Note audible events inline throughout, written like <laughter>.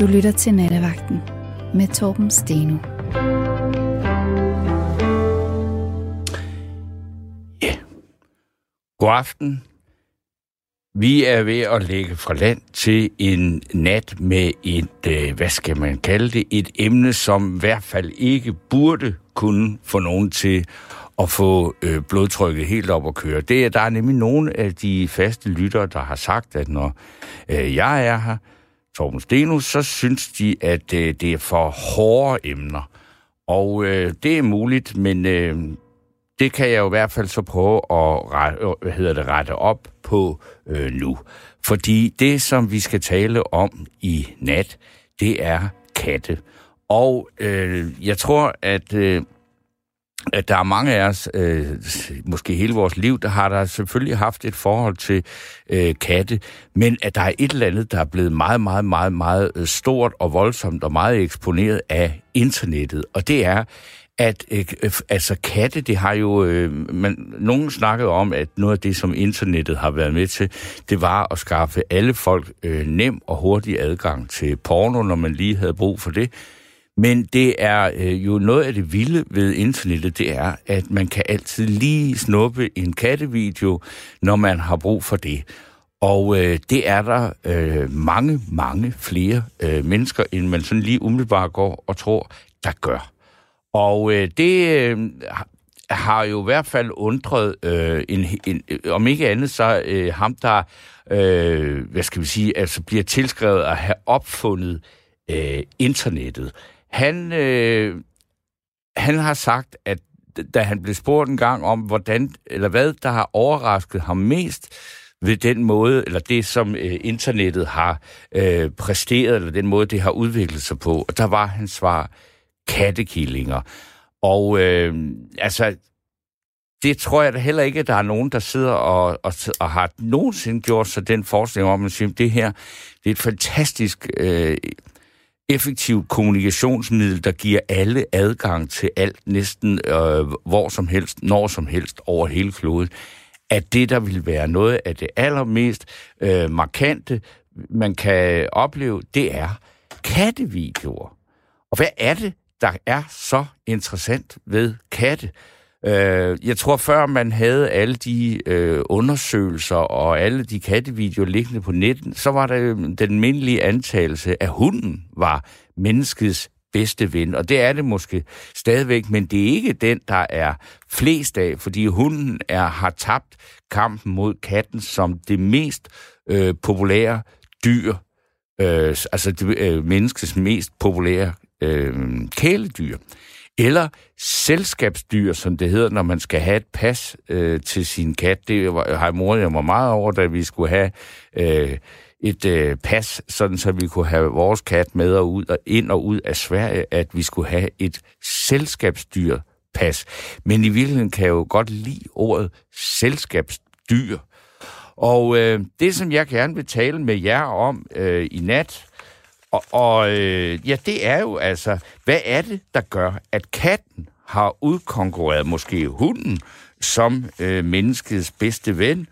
Du lytter til Nattevagten med Torben Steno. Ja. God aften. Vi er ved at lægge fra land til en nat med et, øh, hvad skal man kalde det, et emne, som i hvert fald ikke burde kunne få nogen til at få øh, blodtrykket helt op at køre. Det er, der er nemlig nogle af de faste lyttere, der har sagt, at når øh, jeg er her, Torben Stenus, så synes de, at øh, det er for hårde emner. Og øh, det er muligt, men øh, det kan jeg jo i hvert fald så prøve at rette, øh, hvad hedder det, rette op på øh, nu. Fordi det, som vi skal tale om i nat, det er katte. Og øh, jeg tror, at... Øh, at der er mange af os, øh, måske hele vores liv, der har der selvfølgelig haft et forhold til øh, katte, men at der er et eller andet, der er blevet meget, meget, meget, meget øh, stort og voldsomt og meget eksponeret af internettet. Og det er, at øh, altså katte, det har jo... Øh, man, nogen snakkede om, at noget af det, som internettet har været med til, det var at skaffe alle folk øh, nem og hurtig adgang til porno, når man lige havde brug for det. Men det er øh, jo noget af det vilde ved internettet, det er, at man kan altid lige snuppe en kattevideo, når man har brug for det. Og øh, det er der øh, mange, mange flere øh, mennesker, end man sådan lige umiddelbart går og tror, der gør. Og øh, det øh, har jo i hvert fald undret, øh, en, en, øh, om ikke andet, så øh, ham, der, øh, hvad skal vi sige, altså bliver tilskrevet at have opfundet øh, internettet. Han, øh, han har sagt, at da han blev spurgt en gang om, hvordan eller hvad der har overrasket ham mest ved den måde, eller det, som øh, internettet har øh, præsteret, eller den måde, det har udviklet sig på. Og der var hans svar, kattekillinger. Og øh, altså, det tror jeg da heller ikke, at der er nogen, der sidder og, og, og har nogensinde gjort sig den forskning om, at det her det er et fantastisk øh, effektivt kommunikationsmiddel, der giver alle adgang til alt næsten øh, hvor som helst, når som helst over hele kloden, at det, der vil være noget af det allermest øh, markante, man kan opleve, det er kattevideoer. Og hvad er det, der er så interessant ved katte? Øh, jeg tror, før man havde alle de øh, undersøgelser og alle de kattevideoer liggende på netten, så var der den almindelige antagelse, at hunden var menneskets bedste ven. Og det er det måske stadigvæk, men det er ikke den, der er flest af, fordi hunden er, har tabt kampen mod katten som det mest øh, populære dyr, øh, altså det, øh, menneskets mest populære øh, kæledyr eller selskabsdyr, som det hedder, når man skal have et pas øh, til sin kat. Det har mor jeg mig meget over, da vi skulle have øh, et øh, pas, sådan så vi kunne have vores kat med og ud og ind og ud af Sverige, at vi skulle have et selskabsdyr pas. Men i virkeligheden kan jeg jo godt lide ordet selskabsdyr. Og øh, det, som jeg gerne vil tale med jer om øh, i nat, og, og øh, ja, det er jo altså, hvad er det, der gør, at katten har udkonkurreret måske hunden som øh, menneskets bedste ven?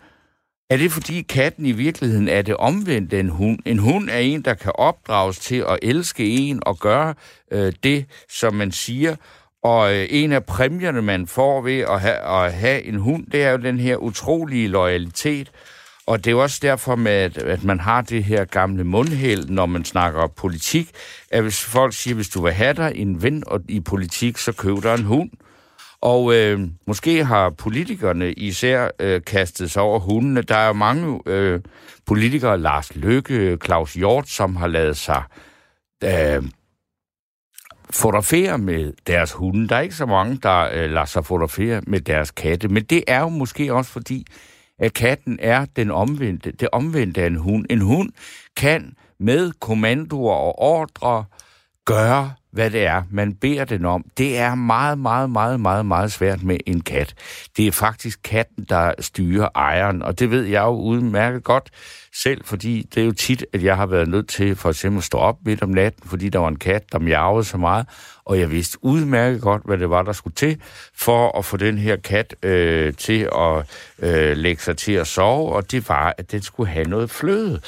Er det fordi katten i virkeligheden er det omvendte en hund? En hund er en, der kan opdrages til at elske en og gøre øh, det, som man siger. Og øh, en af præmierne, man får ved at ha- at have en hund, det er jo den her utrolige loyalitet. Og det er også derfor, med, at man har det her gamle mundhæld, når man snakker om politik, at hvis folk siger, hvis du vil have dig en ven i politik, så køb dig en hund. Og øh, måske har politikerne især øh, kastet sig over hundene. Der er jo mange øh, politikere, Lars Løkke, Claus Hjort, som har lavet sig øh, fotografere med deres hunde. Der er ikke så mange, der øh, lader sig fotografere med deres katte, men det er jo måske også fordi, at katten er den omvendte, det omvendte af en hund. En hund kan med kommandoer og ordre gøre, hvad det er, man beder den om. Det er meget, meget, meget, meget, meget svært med en kat. Det er faktisk katten, der styrer ejeren, og det ved jeg jo udmærket godt selv, fordi det er jo tit, at jeg har været nødt til for eksempel at stå op midt om natten, fordi der var en kat, der miavede så meget, og jeg vidste udmærket godt, hvad det var, der skulle til, for at få den her kat øh, til at øh, lægge sig til at sove, og det var, at den skulle have noget fløde.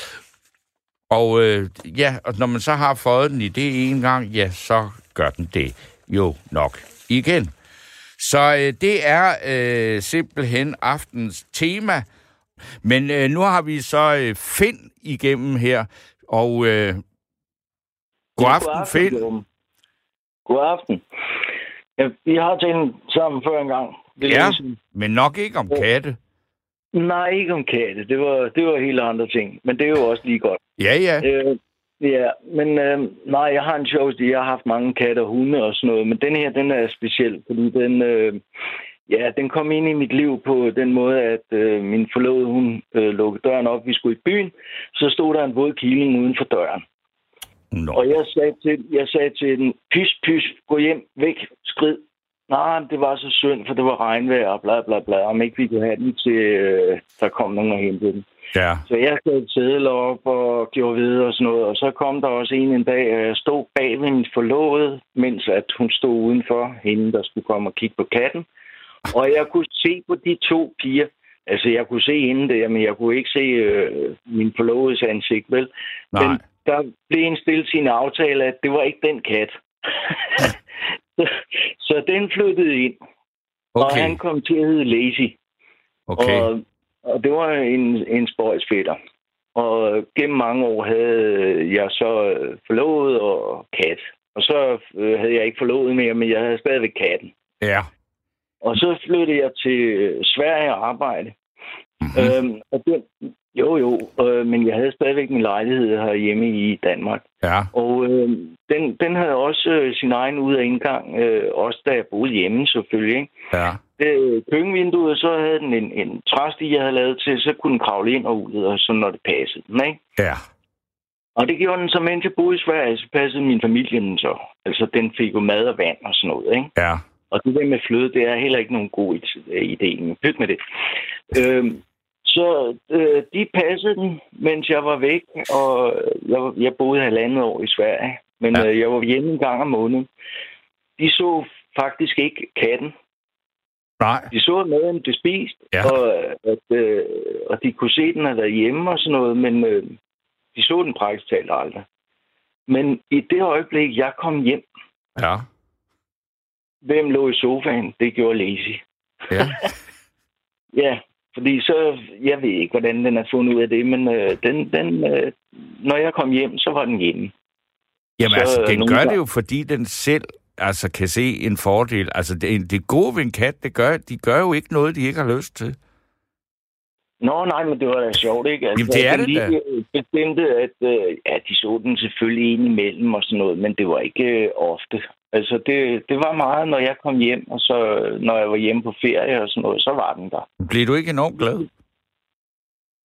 Og øh, ja, og når man så har fået den i det en gang, ja, så gør den det jo nok igen. Så øh, det er øh, simpelthen aftens tema. Men øh, nu har vi så øh, Finn igennem her, og øh, god Ja, aften, Finn. God aften. Ja, vi har talt sammen før en gang. Det Ja. Men nok ikke om katte. Nej, ikke om katte. Det var, det var helt andre ting. Men det er jo også lige godt. Ja, ja. Øh, ja, men øh, nej, jeg har en sjov. Jeg har haft mange katte og hunde og sådan noget. Men den her, den er speciel, fordi den... Øh, Ja, den kom ind i mit liv på den måde, at øh, min forlovede, hun øh, lukkede døren op. Vi skulle i byen. Så stod der en våd killing uden for døren. Nå. Og jeg sagde til, jeg sagde til den, pys, pys, gå hjem, væk, skrid. Nej, det var så synd, for det var regnvejr og bla bla bla, om ikke vi kunne have den til, øh, der kom nogen og hentede den. Ja. Så jeg satte sædler op og gjorde ved og sådan noget. Og så kom der også en en dag, at jeg stod bag ved min forlovede, mens at hun stod udenfor, hende der skulle komme og kigge på katten. Og jeg kunne se på de to piger, altså jeg kunne se hende der, men jeg kunne ikke se øh, min forlovedes ansigt, vel? Nej. Men der blev en stille sin aftale, at det var ikke den kat. <laughs> så, så den flyttede ind, og Okay. han kom til at hedde Lazy. Okay. Og, og det var en, en spøjsfætter. Og gennem mange år havde jeg så øh, forlovet og kat. Og så øh, havde jeg ikke forlovet mere, men jeg havde stadigvæk katten. Ja. Og så flyttede jeg til øh, Sverige og arbejde. Mm-hmm. Øhm, og det, jo, jo, øh, men jeg havde stadigvæk min lejlighed herhjemme i Danmark. Ja. Og øh, den, den havde også øh, sin egen ud- og indgang, øh, også da jeg boede hjemme selvfølgelig. Ikke? Ja. Det, køkkenvinduet, så havde den en, en træsti, jeg havde lavet til, så kunne den kravle ind og ud, og så når det passede den, ikke? Ja. Og det gjorde den så, mens jeg boede i Sverige, så passede min familie den så. Altså, den fik jo mad og vand og sådan noget, ikke? Ja. Og det der med fløde, det er heller ikke nogen god idé. Pyt med det. Øhm, så øh, de passede den, mens jeg var væk, og jeg, jeg boede halvandet år i Sverige. Men Ja. øh, jeg var hjemme en gang om måneden. De så faktisk ikke katten. Nej. De så, maden blev spist, Ja. og, at, øh, og de kunne se, den havde været hjemme og sådan noget, men øh, de så den praktisk talt aldrig. Men i det øjeblik, jeg kom hjem, Ja. hvem lå i sofaen? Det gjorde Lazy. Ja. <laughs> Ja, fordi så, jeg ved ikke, hvordan den er fundet ud af det, men øh, den, den, øh, når jeg kom hjem, så var den hjemme. Jamen Så, altså, øh, den gør det gange- jo, fordi den selv altså, kan se en fordel. Altså, det, det gode ved en kat, det gør, de gør jo ikke noget, de ikke har lyst til. Nå, nej, men det var da sjovt, ikke? Altså, Jamen, det er det lige bestemte, at øh, ja, de så den selvfølgelig ind imellem og sådan noget, men det var ikke øh, ofte. Altså, det, det var meget, når jeg kom hjem, og så når jeg var hjemme på ferie og sådan noget, så var den der. Bliver du ikke enormt glad?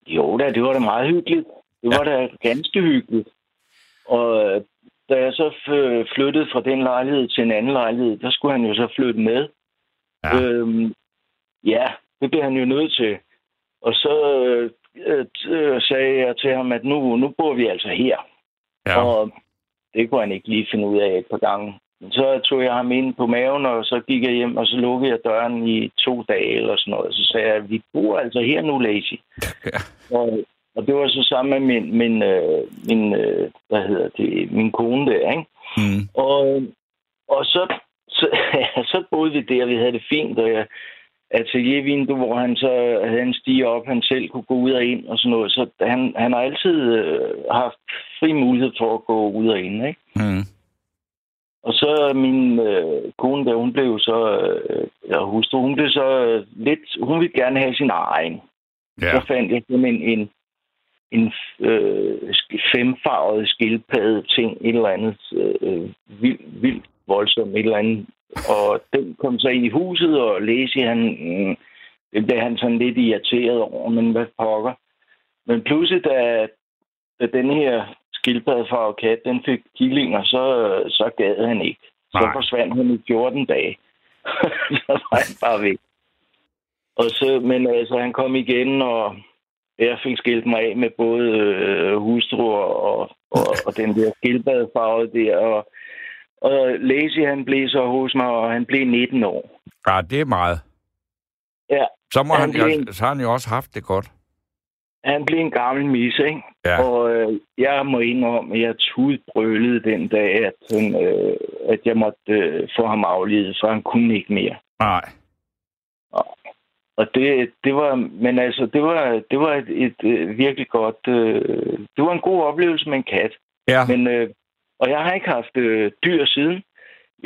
Jo da, det var da meget hyggeligt. Det Ja. var da ganske hyggeligt. Og øh, da jeg så flyttede fra den lejlighed til en anden lejlighed, der skulle han jo så flytte med. Ja. Øhm, ja, det blev han jo nødt til. Og så øh, øh, sagde jeg til ham, at nu, nu bor vi altså her. Ja. Og det kunne han ikke lige finde ud af et par gange. Men Så tog jeg ham ind på maven, og så gik jeg hjem, og så lukkede jeg døren i to dage eller sådan noget. Så sagde jeg, vi bor altså her nu, Lazy. <laughs> Ja. Og, og det var så sammen med min, min, øh, min øh, hvad hedder det, min kone der, ikke? Mm. Og, og så, så, ja, <laughs> så boede vi der, vi havde det fint, og jeg, ateliervindue, hvor han så havde en stige op, han selv kunne gå ud og ind og sådan noget. Så han, han har altid øh, haft fri mulighed for at gå ud og ind, ikke? Mm. Og så min øh, kone der, hun blev så, øh, ja, hustru, hun blev så øh, lidt, hun ville gerne have sin egen. Ja. Så fandt jeg sådan en, en, en øh, femfarvet skildpadde ting, et eller andet øh, vildt, vildt voldsomt, et eller andet. Og den kom så ind i huset, og Læsi, han, mm, det blev han sådan lidt irriteret over, men hvad pokker. Men pludselig, da, da den her skildpaddefarve kat, den fik killinger, så, så gad han ikke. Så Nej. forsvandt han i 14 dage. <laughs> så var han bare væk. Og så, men altså, han kom igen, og jeg fik skilt mig af med både øh, hustru og, og, og, og den der skildpaddefarve der. Og, og Lazy, han blev så hos mig, og han blev 19 år. ja, det er meget. Ja, Så, må han, Han jo, en- så har han jo også haft det godt. han blev en gammel mis, ikke? Ja. Og øh, jeg må indrømme, at jeg tudbrølede den dag, at, han, øh, at jeg måtte øh, få ham afledet, for han kunne ikke mere. Nej. Og det, det var, men altså, det var, det var et, et, et virkelig godt, øh, det var en god oplevelse med en kat. Ja. Men, øh, og jeg har ikke haft øh, dyr siden.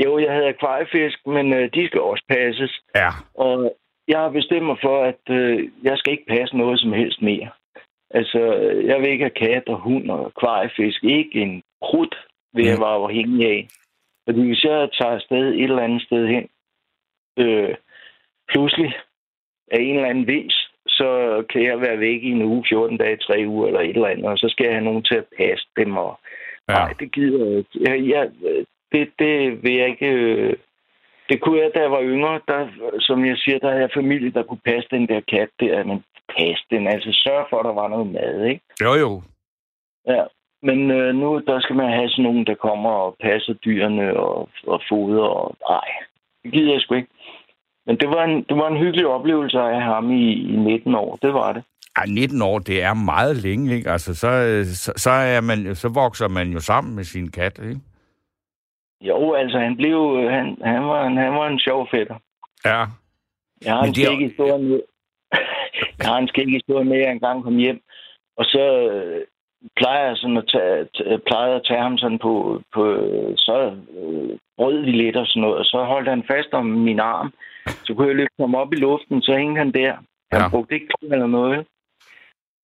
Jo, jeg havde akvariefisk, men øh, de skal også passes. Ja. Og jeg har bestemt mig for, at øh, jeg skal ikke passe noget som helst mere. Altså, jeg vil ikke have kat og hund og akvariefisk. Ikke en krut vil jeg være afhængig af. Fordi hvis jeg tager afsted et eller andet sted hen, øh, pludselig af en eller anden vis, så kan jeg være væk i en uge, 14 dage, 3 uger eller et eller andet, og så skal jeg have nogen til at passe dem. Og, Ja. Nej, det gider jeg ikke. Jeg, jeg, det, det vil jeg ikke... øh, Det kunne jeg, da jeg var yngre. Der, som jeg siger, der havde jeg familie, der kunne passe den der kat der. Men passe den, altså sørge for, at der var noget mad, ikke? Jo, jo. Ja. Men øh, nu, der skal man have sådan nogen, der kommer og passer dyrene og, og foder. Og, nej, det gider jeg sgu ikke. Men det var en, det var en hyggelig oplevelse at have ham i, i 19 år. Det var det. Ej, 19 år, det er meget længe, ikke? Altså, så, øh, så, så, er man, så vokser man jo sammen med sin kat, ikke? Jo, altså han blev... Han, han, var, en, han var en sjov fætter. Ja. Jeg har Men en det er- skæg historie med. <laughs> jeg har en skæg historie med, at jeg engang kom hjem. Og så øh, plejer jeg sådan at tage, plejede at tage ham sådan på, på så øh, brød vi lidt og sådan noget, og så holdt han fast om min arm. Så kunne jeg løfte ham op i luften, så hængte han der. Han Ja. brugte ikke eller noget.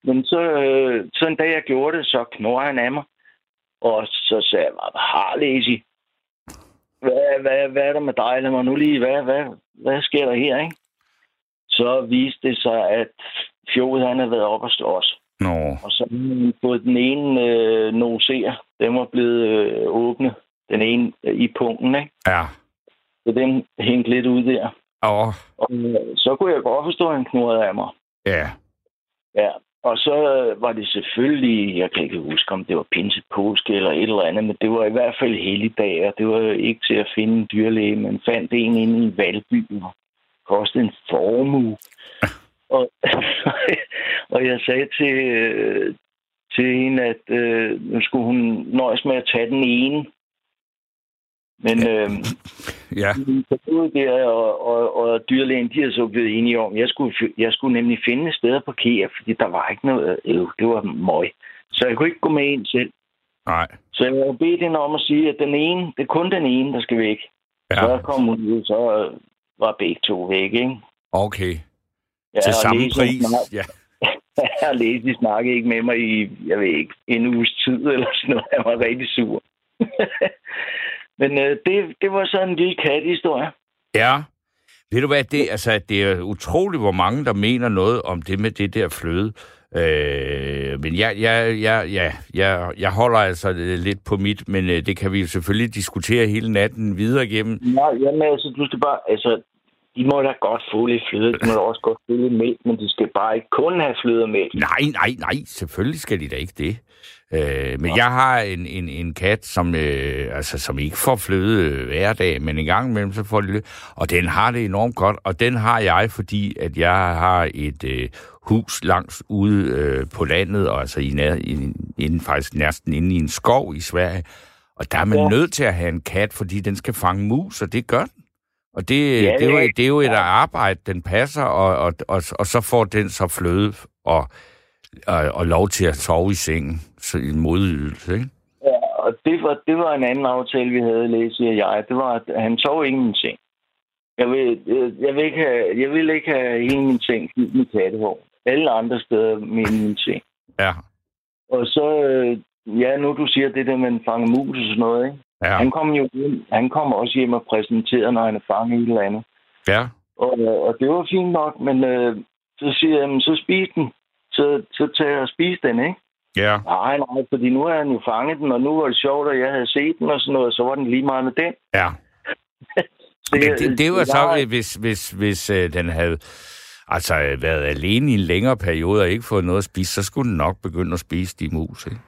Men så, øh, så en dag, jeg gjorde det, så knurrede han af mig. Og så sagde jeg, hvad har Lazy? Hvad, hvad, hvad er der med dig? Lad mig nu lige, hvad, hvad, hvad sker der her, ikke? Så viste det sig, at Fjord, han havde været op og slås. Nå. Og så fået den ene øh, noser, den var blevet øh, åbne. Den ene øh, i punkten, ikke? Ja. Så den hængte lidt ud der. Og, Og øh, så kunne jeg godt forstå, at han knurrede af mig. ja. Ja, og så var det selvfølgelig, jeg kan ikke huske, om det var pinse påske eller et eller andet, men det var i hvert fald helligdag, og det var ikke til at finde en dyrlæge. Man fandt en inde i Valby, og kostede en formue. <laughs> og, <laughs> og jeg sagde til, øh, til hende, at øh, nu skulle hun nøjes med at tage den ene. Men øh, Ja. <laughs> der, og, og, og dyrlægen, de havde så blevet enige om, jeg skulle, jeg skulle nemlig finde et sted at parkere, fordi der var ikke noget, øh, det var møg. Så jeg kunne ikke gå med ind selv. Nej. Så jeg havde bedt hende om at sige, at den ene, det er kun den ene, der skal væk. Ja. Så Ja. kom hun ud, så øh, var begge to væk, ikke? Okay. Ja, Til samme Lise pris. snak- Ja. <laughs> Ja, Lise snakkede ikke med mig i, jeg ved ikke, en uges tid eller sådan noget. Jeg var rigtig sur. <laughs> Men øh, det, det var sådan en lille kathistorie. Ja. Ved du hvad, det, altså, det er utroligt, hvor mange, der mener noget om det med det der fløde. Øh, men jeg, jeg, jeg, jeg, jeg, jeg holder altså lidt på mit, men øh, det kan vi jo selvfølgelig diskutere hele natten videre igennem. Nej, jamen altså, du skal bare, altså, de må da godt få lidt fløde, de må da også godt få lidt mælk, men de skal bare ikke kun have fløde og mælk. Nej, nej, nej, selvfølgelig skal de da ikke det. Øh, men jeg har en, en, en kat, som, øh, altså, som ikke får fløde øh, hver dag, men en gang imellem så får de lidt, og den har det enormt godt, og den har jeg, fordi at jeg har et øh, hus langs ude øh, på landet, og altså i nær, i, inden, faktisk næsten inde i en skov i Sverige, og der er man ja. Ja. nødt til at have en kat, fordi den skal fange mus, og det gør. Og det, Ja, det, er, jo, det er jo et arbejde, den passer, og, og, og, og så får den så fløde og, og, og lov til at sove i sengen, så en modydelse, ikke? Ja, og det var, det var en anden aftale, vi havde, Læse og jeg. Det var, at han sov i seng. Jeg vil, jeg, jeg, vil ikke have, jeg vil ikke have hele min seng fyldt med kattehår. Alle andre steder med min seng. Ja, Og så, øh, ja, nu du siger det der med en fange mus og sådan noget, ikke? Ja, Han kom jo hjem, han kom også hjem og præsenterede, når han er fanget i et eller andet. ja, Og, og det var fint nok, men øh, så siger jeg, "Jamen, så spis den. Så, så tager jeg og spis den, ikke? ja. Nej, nej, fordi nu har han jo fanget den, og nu var det sjovt, at jeg havde set den og sådan noget, så var den lige meget med den. ja. <laughs> Så Men det, det var jeg- så, hvis, hvis, hvis øh, den havde altså, øh, været alene i en længere periode og ikke fået noget at spise, så skulle den nok begynde at spise de mus, ikke?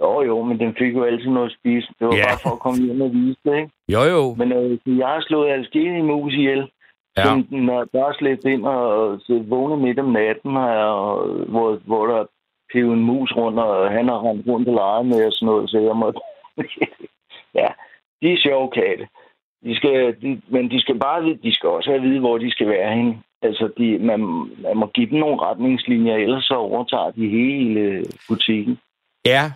Jo, jo, men den fik jo altid noget at spise. Det var Ja. bare for at komme hjem og vise det, ikke? Jo, jo. Men øh, jeg har slået alskelig mus ihjel. Ja. Den, den er bare slæbt ind og vågnet midt om natten, og, hvor, hvor der er en mus rundt, og han har rendt rundt og leget med og sådan noget, så jeg må... <laughs> ja, de er sjove katte. De skal, de, men de skal bare vide, de skal også have at vide, hvor de skal være henne. Altså, de, man, man må give dem nogle retningslinjer, ellers så overtager de hele butikken. Ja,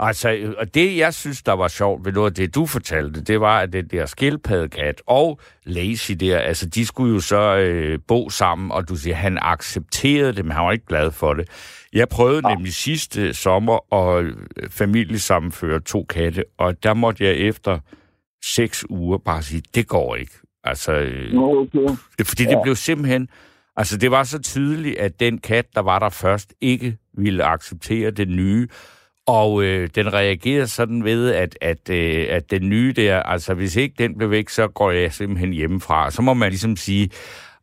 Altså, og det, jeg synes, der var sjovt ved noget af det, du fortalte, det var, at det der skildpaddekat og Lazy der, altså, de skulle jo så øh, bo sammen, og du siger, han accepterede det, men han var ikke glad for det. Jeg prøvede ja. nemlig sidste sommer at øh, familiesammenføre to katte, og der måtte jeg efter seks uger bare sige, det går ikke. Altså, øh, okay. fordi ja. det blev simpelthen... Altså, det var så tydeligt, at den kat, der var der først, ikke ville acceptere det nye, og øh, den reagerede sådan ved, at, at, øh, at den nye der, altså hvis ikke den blev væk, så går jeg simpelthen hjemmefra. Så må man ligesom sige,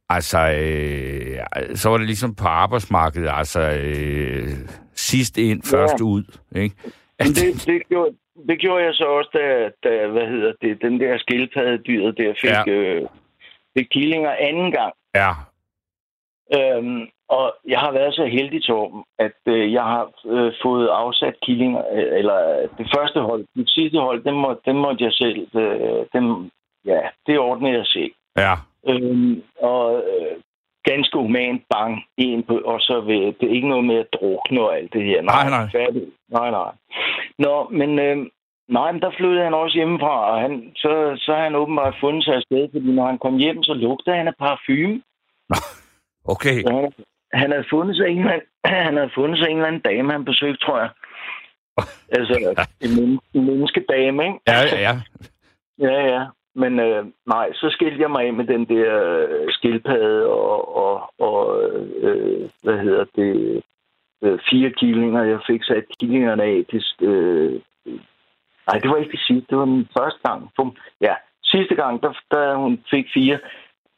altså, øh, så var det ligesom på arbejdsmarkedet, altså øh, sidst ind, ja. først ud, ikke? Men det, det, gjorde, det gjorde jeg så også, da, da hvad hedder det, den der skildpaddedyret der fik, ja. øh, fik killinger anden gang. Ja. Øhm, og jeg har været så heldig, Torben, at øh, jeg har øh, fået afsat killinger, øh, eller øh, det første hold, det sidste hold, dem, må, dem måtte jeg selv, øh, dem, ja, det ordner jeg selv. Ja. Øhm, og øh, ganske humant bang, en på, og så vil, det er ikke noget med at drukne og alt det her. Nej, nej. Færdig. Nej, nej. Nå, men øh, nej, men der flyttede han også hjemmefra, og han, så, så har han åbenbart fundet sig et sted, fordi når han kom hjem, så lugtede han af parfume. <laughs> Okay. Så han, han havde fundet sig en eller anden, <clears throat> han havde fundet sig en eller anden dame, han besøgte, tror jeg. <laughs> altså, en, men, en menneskedame, ikke? Ja, ja, ja. ja, ja. Men øh, nej, så skilte jeg mig af med den der øh, skildpadde og, og, og øh, hvad hedder det, øh, fire killinger. Jeg fik sat killingerne af til... Øh, nej, det var ikke det sidste. Det var den første gang. Ja, sidste gang, der, der hun fik fire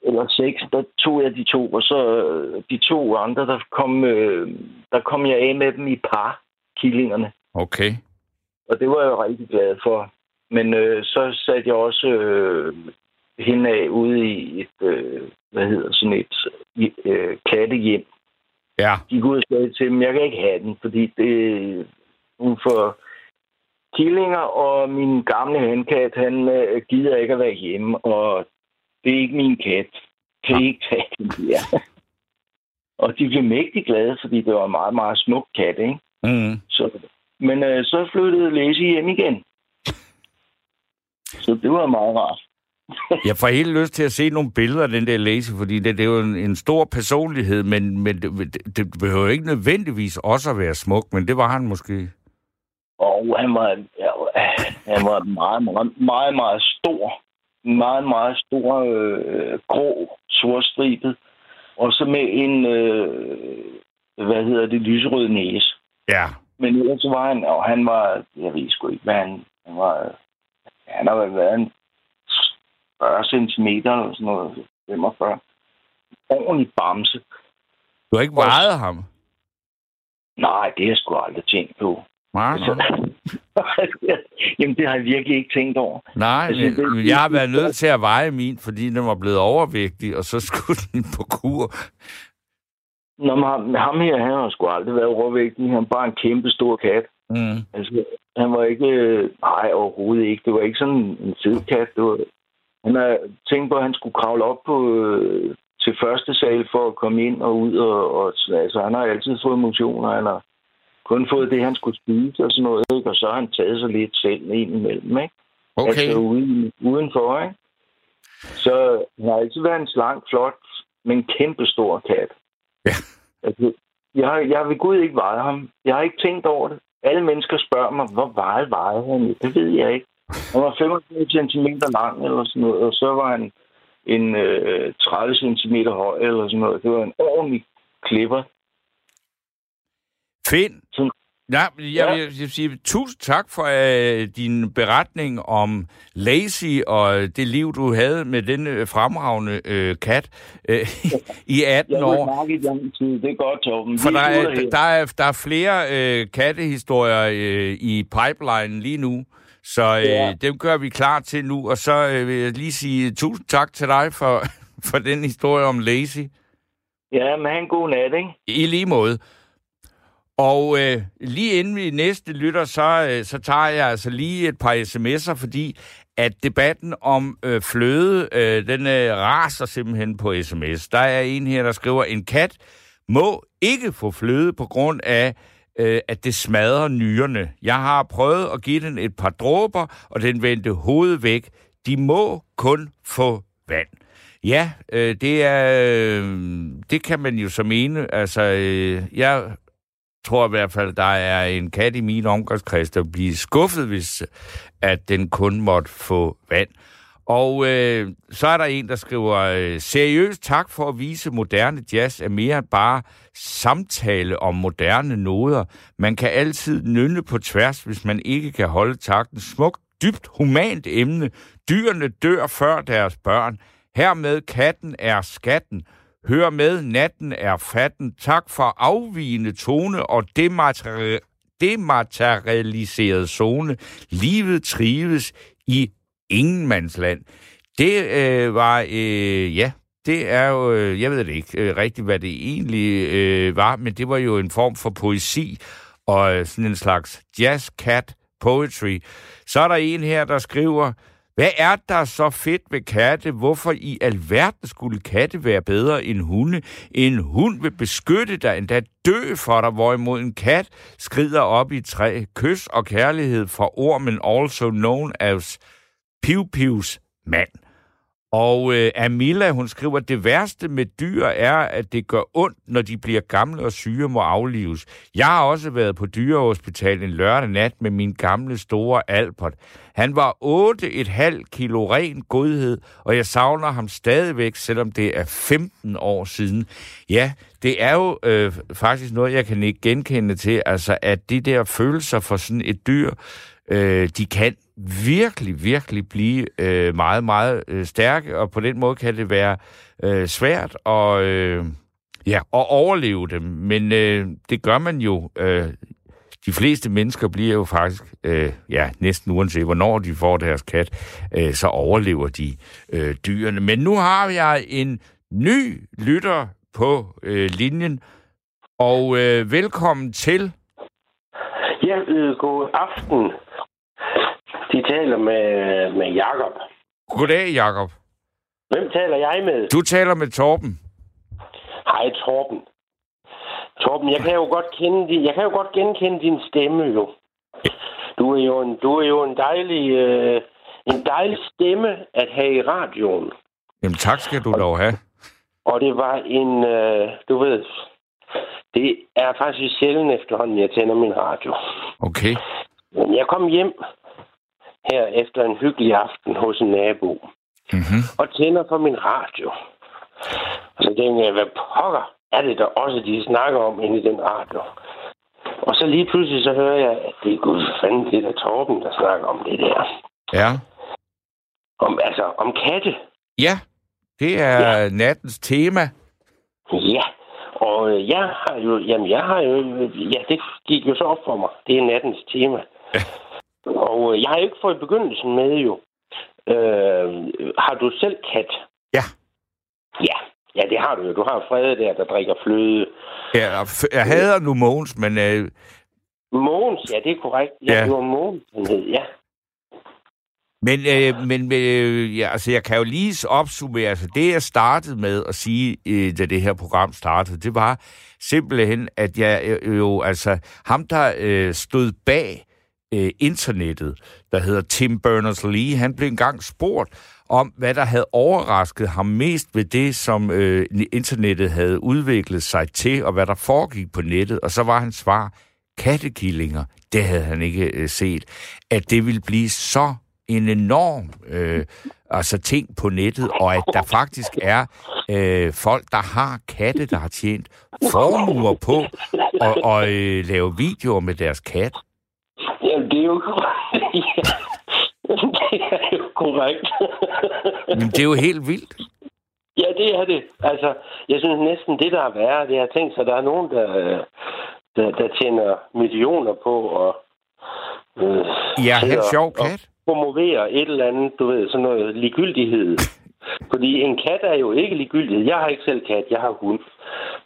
eller seks, der tog jeg de to, og så øh, de to andre, der kom, øh, der kom jeg af med dem i par, killingerne. Okay. Og det var jeg rigtig glad for. Men øh, så satte jeg også øh, hende af ude i et, øh, hvad hedder sådan et, øh, kattehjem. Ja. De går ud og sagde til dem, jeg kan ikke have den, fordi det, hun får killinger, og min gamle handkat, han øh, gider ikke at være hjemme, og det er ikke min kat. Kan I ikke tage den her? <laughs> og de blev mægtig glade, fordi det var en meget, meget smuk kat, ikke? Mm. Så, men øh, så flyttede Læse hjem igen. Så det var meget rart. <laughs> jeg får helt lyst til at se nogle billeder af den der Lazy, fordi det, det er jo en, en stor personlighed, men, men det, det behøver ikke nødvendigvis også at være smuk, men det var han måske. Og han var, ja, han var meget, meget, meget, meget stor meget, meget stor øh, grå, sortstribet, og så med en, øh, hvad hedder det, lyserød næse. Ja. Men ellers var han, og han var, jeg ved sgu ikke, hvad han, han var, han har været en 40 cm eller sådan noget, 45. Ordentlig bamse. Du har ikke vejet ham? Nej, det har jeg sgu aldrig tænkt på. Nej, altså, <laughs> Jamen, det har jeg virkelig ikke tænkt over. Nej, altså, det, jeg har været nødt til at veje min, fordi den var blevet overvægtig, og så skulle <laughs> den på kur. Nå, men ham, ham her, han har sgu aldrig været overvægtig. Han var bare en kæmpe stor kat. Mm. Altså, han var ikke... Nej, overhovedet ikke. Det var ikke sådan en fed. Det var, han har tænkt på, at han skulle kravle op på, øh, til første sal for at komme ind og ud. Og, og, altså, han har altid fået motioner. Han har kun fået det, han skulle spise og sådan noget, ikke? og så har han taget sig lidt selv ind imellem, ikke? Okay. Altså uden, udenfor, ikke? Så han har altid været en slank, flot, men kæmpe stor kat. Ja. Altså, jeg, har, jeg vil gud ikke veje ham. Jeg har ikke tænkt over det. Alle mennesker spørger mig, hvor veje veje han? Det ved jeg ikke. Han var 25 cm lang eller sådan noget, og så var han en øh, 30 cm høj eller sådan noget. Det var en ordentlig klipper. Fint. Ja, jeg vil, jeg vil sige tusind tak for uh, din beretning om Lazy og det liv, du havde med den uh, fremragende uh, kat uh, <laughs> i 18 jeg år. Jeg lang tid. Det er godt, Torben. For der er, der, er, der er flere uh, kattehistorier uh, i pipeline lige nu, så uh, ja. dem gør vi klar til nu. Og så uh, vil jeg lige sige tusind tak til dig for, <laughs> for den historie om Lazy. Ja, men han god nat, ikke? I lige måde. Og øh, lige inden vi næste lytter, så, øh, så tager jeg altså lige et par sms'er, fordi at debatten om øh, fløde, øh, den øh, raser simpelthen på sms. Der er en her, der skriver, en kat må ikke få fløde på grund af, øh, at det smadrer nyrerne. Jeg har prøvet at give den et par dråber, og den vendte hovedet væk. De må kun få vand. Ja, øh, det er øh, det kan man jo så mene. Altså, øh, jeg tror i hvert fald, der er en kat i min omgangskreds, der bliver skuffet, hvis at den kun måtte få vand. Og øh, så er der en, der skriver, øh, seriøst tak for at vise moderne jazz er mere end bare samtale om moderne noder. Man kan altid nynne på tværs, hvis man ikke kan holde takten. Smukt, dybt, humant emne. Dyrene dør før deres børn. Hermed katten er skatten. Hør med, natten er fatten. Tak for afvigende tone og demateri- dematerialiseret zone. Livet trives i ingenmandsland. Det øh, var, øh, ja, det er jo, øh, jeg ved det ikke øh, rigtigt, hvad det egentlig øh, var, men det var jo en form for poesi og øh, sådan en slags jazz cat poetry. Så er der en her, der skriver, hvad er der så fedt ved katte? Hvorfor i alverden skulle katte være bedre end hunde? En hund vil beskytte dig, endda dø for dig, hvorimod en kat skrider op i træ. Kys og kærlighed fra ormen, also known as Piu Pius mand. Og øh, Amila, hun skriver, at det værste med dyr er, at det gør ondt, når de bliver gamle og syge må aflives. Jeg har også været på dyrehospital en lørdag nat med min gamle store Albert. Han var 8,5 kilo ren godhed, og jeg savner ham stadigvæk, selvom det er 15 år siden. Ja, det er jo øh, faktisk noget, jeg kan ikke genkende til, altså at de der følelser for sådan et dyr, øh, de kan virkelig, virkelig blive øh, meget, meget øh, stærke, og på den måde kan det være øh, svært at, øh, ja, at overleve dem. Men øh, det gør man jo. Øh, de fleste mennesker bliver jo faktisk, øh, ja, næsten uanset hvornår de får deres kat, øh, så overlever de øh, dyrene. Men nu har jeg en ny lytter på øh, linjen, og øh, velkommen til. Ja, øh, god aften. De taler med, med Jakob. Goddag, Jakob. Hvem taler jeg med? Du taler med Torben. Hej, Torben. Torben, jeg kan jo godt kende din, jeg kan jo godt genkende din stemme jo. Du er jo en, du er jo en dejlig, øh, en dejlig stemme at have i radioen. Jamen tak skal du dog have. Og det var en, øh, du ved, det er faktisk sjældent efterhånden, jeg tænder min radio. Okay. Men jeg kom hjem her efter en hyggelig aften hos en nabo. Mm-hmm. Og tænder for min radio. Og så tænker jeg, hvad pokker er det der også, de snakker om inde i den radio. Og så lige pludselig så hører jeg, at det er gud fanden, det er Torben, der snakker om det der. Ja. Om, altså, om katte. Ja, det er ja. nattens tema. Ja, og øh, jeg har jo, jamen jeg har jo, ja, det gik jo så op for mig. Det er nattens tema. Ja. Og øh, jeg har ikke fået begyndelsen med jo. Øh, har du selv kat? Ja. Ja, ja, det har du jo. Du har Frede der, der drikker fløde. Ja, jeg hader nu Mogens, men øh, Mogens, ja, det er korrekt. Ja, Ja. det var Mogens, ja. Men, øh, men øh, ja, altså, jeg kan jo lige opsummere, altså det jeg startede med at sige, øh, da det her program startede, det var simpelthen, at jeg øh, jo, altså ham der øh, stod bag øh, internettet, der hedder Tim Berners-Lee, han blev engang spurgt om, hvad der havde overrasket ham mest ved det, som øh, internettet havde udviklet sig til, og hvad der foregik på nettet, og så var hans svar, kattekillinger, det havde han ikke øh, set, at det ville blive så en enorm øh, altså ting på nettet, og at der faktisk er øh, folk, der har katte, der har tjent formuer på at, at øh, lave videoer med deres kat. Jamen, det er jo korrekt. <laughs> Ja. det er jo korrekt. Men det er jo helt vildt. ja, det er det. Altså, jeg synes næsten, det der er værre, det er, at tænke sig, der er nogen, der, der, der tjener millioner på at øh, Ja, og- sjov kat. promovere et eller andet, du ved, sådan noget ligegyldighed. <laughs> Fordi en kat er jo ikke ligegyldig. Jeg har ikke selv kat, jeg har hund.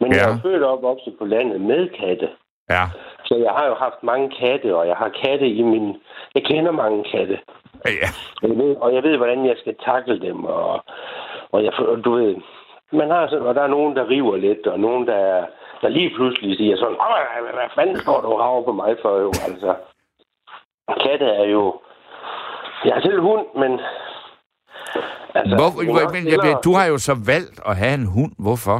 Men ja. jeg er født og opvokset på landet med katte. Ja. Så jeg har jo haft mange katte, og jeg har katte i min... Jeg kender mange katte. Ja. Og jeg ved, og jeg ved hvordan jeg skal takle dem. Og, og jeg, og du ved, man har sådan, og der er nogen, der river lidt, og nogen, der, der lige pludselig siger sådan, "Åh, hvad, fanden står du rager på mig for, jo, altså. Katte er jo... Jeg har selv hund, men... Altså, Hvor, men jeg, du har jo så valgt at have en hund. Hvorfor?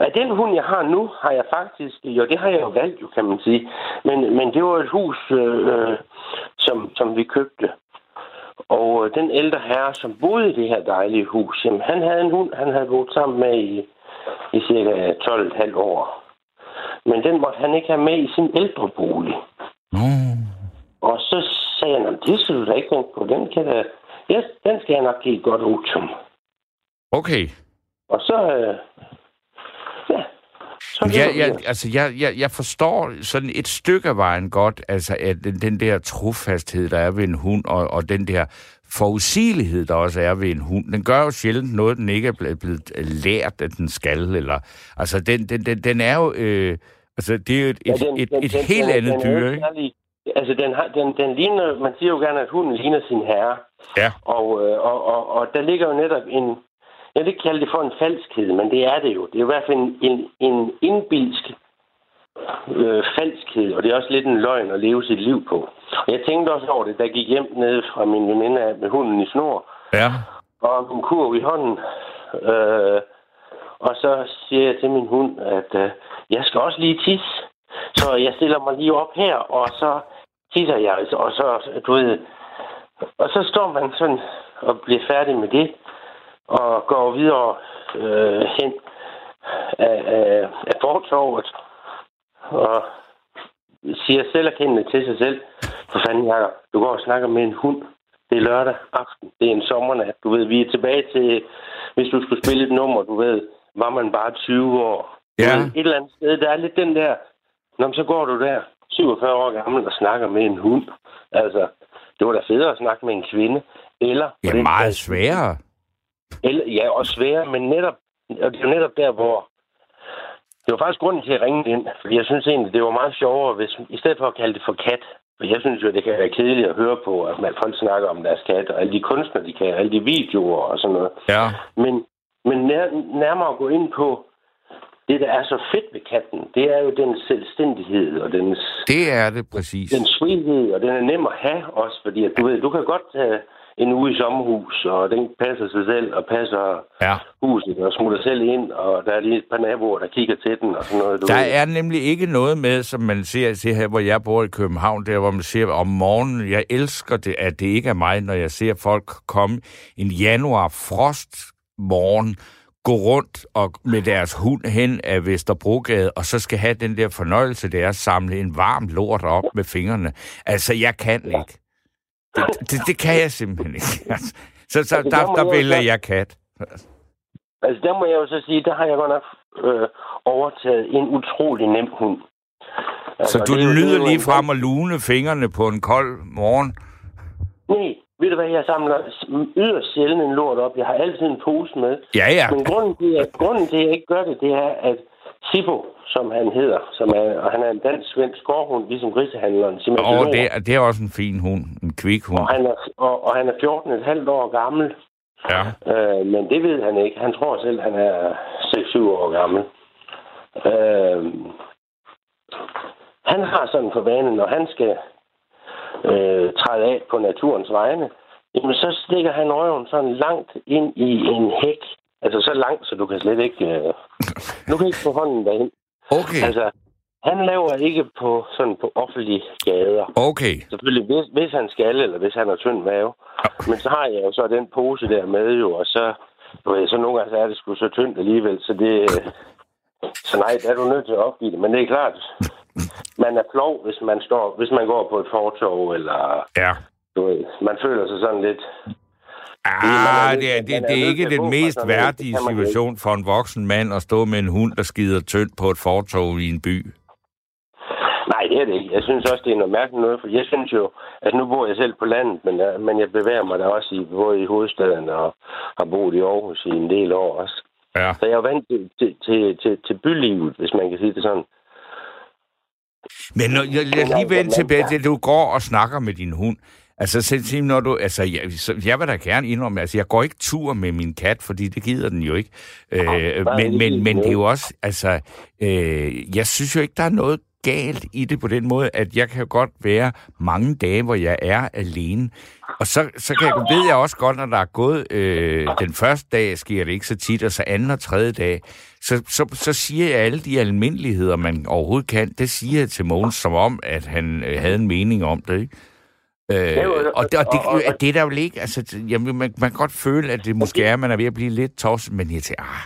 Ja, den hund, jeg har nu, har jeg faktisk... Jo, det har jeg jo valgt, jo, kan man sige. Men, men det var et hus, øh, øh, som, som vi købte. Og øh, den ældre herre, som boede i det her dejlige hus, jamen, han havde en hund, han havde boet sammen med i, i cirka 12,5 år. Men den måtte han ikke have med i sin ældrebolig. Nå. Og så sagde han, "Nå, det skal du da ikke tænke på. Den, kan da, ja, den skal jeg nok give et godt otium. Okay. Og så... Øh, så Ja, jeg, vi. altså, jeg, jeg, jeg forstår sådan et stykke af vejen godt, altså at den, den der trofasthed, der er ved en hund, og, og den der forudsigelighed, der også er ved en hund, den gør jo sjældent noget, den ikke er blevet, blevet lært, at den skal, eller, altså den, den, den, den er jo, øh, altså det er jo et, et, den- et, den- et den- helt den- andet den dyr, ikke ikke? særlig- Altså, den, har, den, den ligner, man siger jo gerne, at hunden ligner sin herre. Ja. Og, øh, og, og, og der ligger jo netop en, jeg vil ikke kalde det for en falskhed, men det er det jo. Det er i hvert fald en, en, en indbilsk øh, falskhed, og det er også lidt en løgn at leve sit liv på. Og jeg tænkte også over det, der gik hjem nede fra min veninde med hunden i snor, Ja. og en kurv i hånden. Øh, og så siger jeg til min hund, at øh, jeg skal også lige tisse. Så jeg stiller mig lige op her, og så tisser jeg. Og så, du ved, og så står man sådan og bliver færdig med det, og går videre øh, hen af, af, af fortorvet, og siger selverkendende til sig selv, for fanden, Jacob, du går og snakker med en hund. Det er lørdag aften. Det er en sommernat. Du ved, vi er tilbage til, hvis du skulle spille et nummer, du ved, var man bare 20 år. Ja. Et eller andet sted, der er lidt den der, Nå, men så går du der, 47 år gammel, og snakker med en hund. Altså, det var da federe at snakke med en kvinde. Eller, Ja, meget sværere. Eller, ja, og svære, men netop, og det er jo netop der, hvor... Det var faktisk grunden til at ringe ind, fordi jeg synes egentlig, det var meget sjovere, hvis, i stedet for at kalde det for kat. For jeg synes jo, det kan være kedeligt at høre på, at man folk snakker om deres kat, og alle de kunstnere, de kan, alle de videoer og sådan noget. Ja. Men, men nær, nærmere at gå ind på det, der er så fedt ved katten, det er jo den selvstændighed og dens, Det er det præcis. den frihed, og den er nem at have også, fordi at du ved, du kan godt tage en uge i sommerhus, og den passer sig selv og passer Ja. huset og smutter selv ind, og der er lige et par naboer, der kigger til den og sådan noget. Du Der ved. er nemlig ikke noget med, som man ser, ser her, hvor jeg bor i København, der hvor man ser om morgenen, jeg elsker det, at det ikke er mig, når jeg ser folk komme en januar frost morgen, gå rundt og med deres hund hen af Vesterbrogade, og så skal have den der fornøjelse, det er at samle en varm lort op med fingrene. Altså, jeg kan ikke. Det, det, det kan jeg simpelthen ikke. <laughs> Altså, Så, så Altså, der der, der vælger jeg kat. Altså, der må jeg jo så sige, der har jeg godt nok øh, overtaget en utrolig nem hund. Altså, Så du er er jo lige frem at lune fingrene på en kold morgen? Nej, ved du hvad, jeg samler yderst sjældent en lort op. Jeg har altid en pose med. Ja, ja. Men grunden til, at, grunden til, at jeg ikke gør det, det er, at Sippo, som han hedder, som er, og han er en dansk-svensk gårdhund, ligesom grisehandleren, Og det, er- det er også en fin hund. En kvik hund. og, han er, og, og han er 14,5 år gammel. Ja. Øh, men det ved han ikke. Han tror selv, han er 6-7 år gammel. Øh, han har sådan for vane, når han skal øh, træde af på naturens vegne, jamen så stikker han røven sådan langt ind i en hæk. Altså så langt, så du kan slet ikke... Øh, <laughs> du kan ikke få hånden derhen. Okay. Altså, han laver ikke på sådan på offentlige gader. Okay. Selvfølgelig, hvis, hvis han skal, eller hvis han har tynd mave. Men så har jeg jo så den pose der med jo, og så, du ved, så nogle gange så er det sgu så tyndt alligevel, så det... Så nej, der er du nødt til at opgive det. Men det er klart, man er flov, hvis man, står, hvis man går på et fortov, eller Ja. du ved, man føler sig sådan lidt... Ah, det er, det, er det er ikke den mest værdige situation for en voksen mand at stå med en hund, der skider tyndt på et fortov i en by. Nej, det er det ikke. Jeg synes også, det er noget mærkeligt noget, for jeg synes jo, at nu bor jeg selv på landet, men jeg, men jeg bevæger mig da også i, både i hovedstaden og har boet i Aarhus i en del år også. Ja. Så jeg er vant til, til, til, til, til bylivet, hvis man kan sige det sådan. Men når, jeg, jeg lige vende tilbage til, at du går og snakker med din hund. Altså, selv når du, altså, jeg, så, jeg vil da gerne indrømme, altså, jeg går ikke tur med min kat, fordi det gider den jo ikke. Øh, men, men, men det er jo også, altså, øh, jeg synes jo ikke, der er noget galt i det på den måde, at jeg kan godt være mange dage, hvor jeg er alene. Og så, så kan jeg, ved jeg også godt, når der er gået øh, den første dag, sker det ikke så tit, og så anden og tredje dag, så, så, så siger jeg alle de almindeligheder, man overhovedet kan. Det siger jeg til Mogens, som om, at han øh, havde en mening om det, ikke? Øh, jo, og, det, og, det, og- og- og det er der jo ikke, altså, jamen, man, man kan godt føle, at det måske er, at man er ved at blive lidt tosset, men jeg tænker, ah,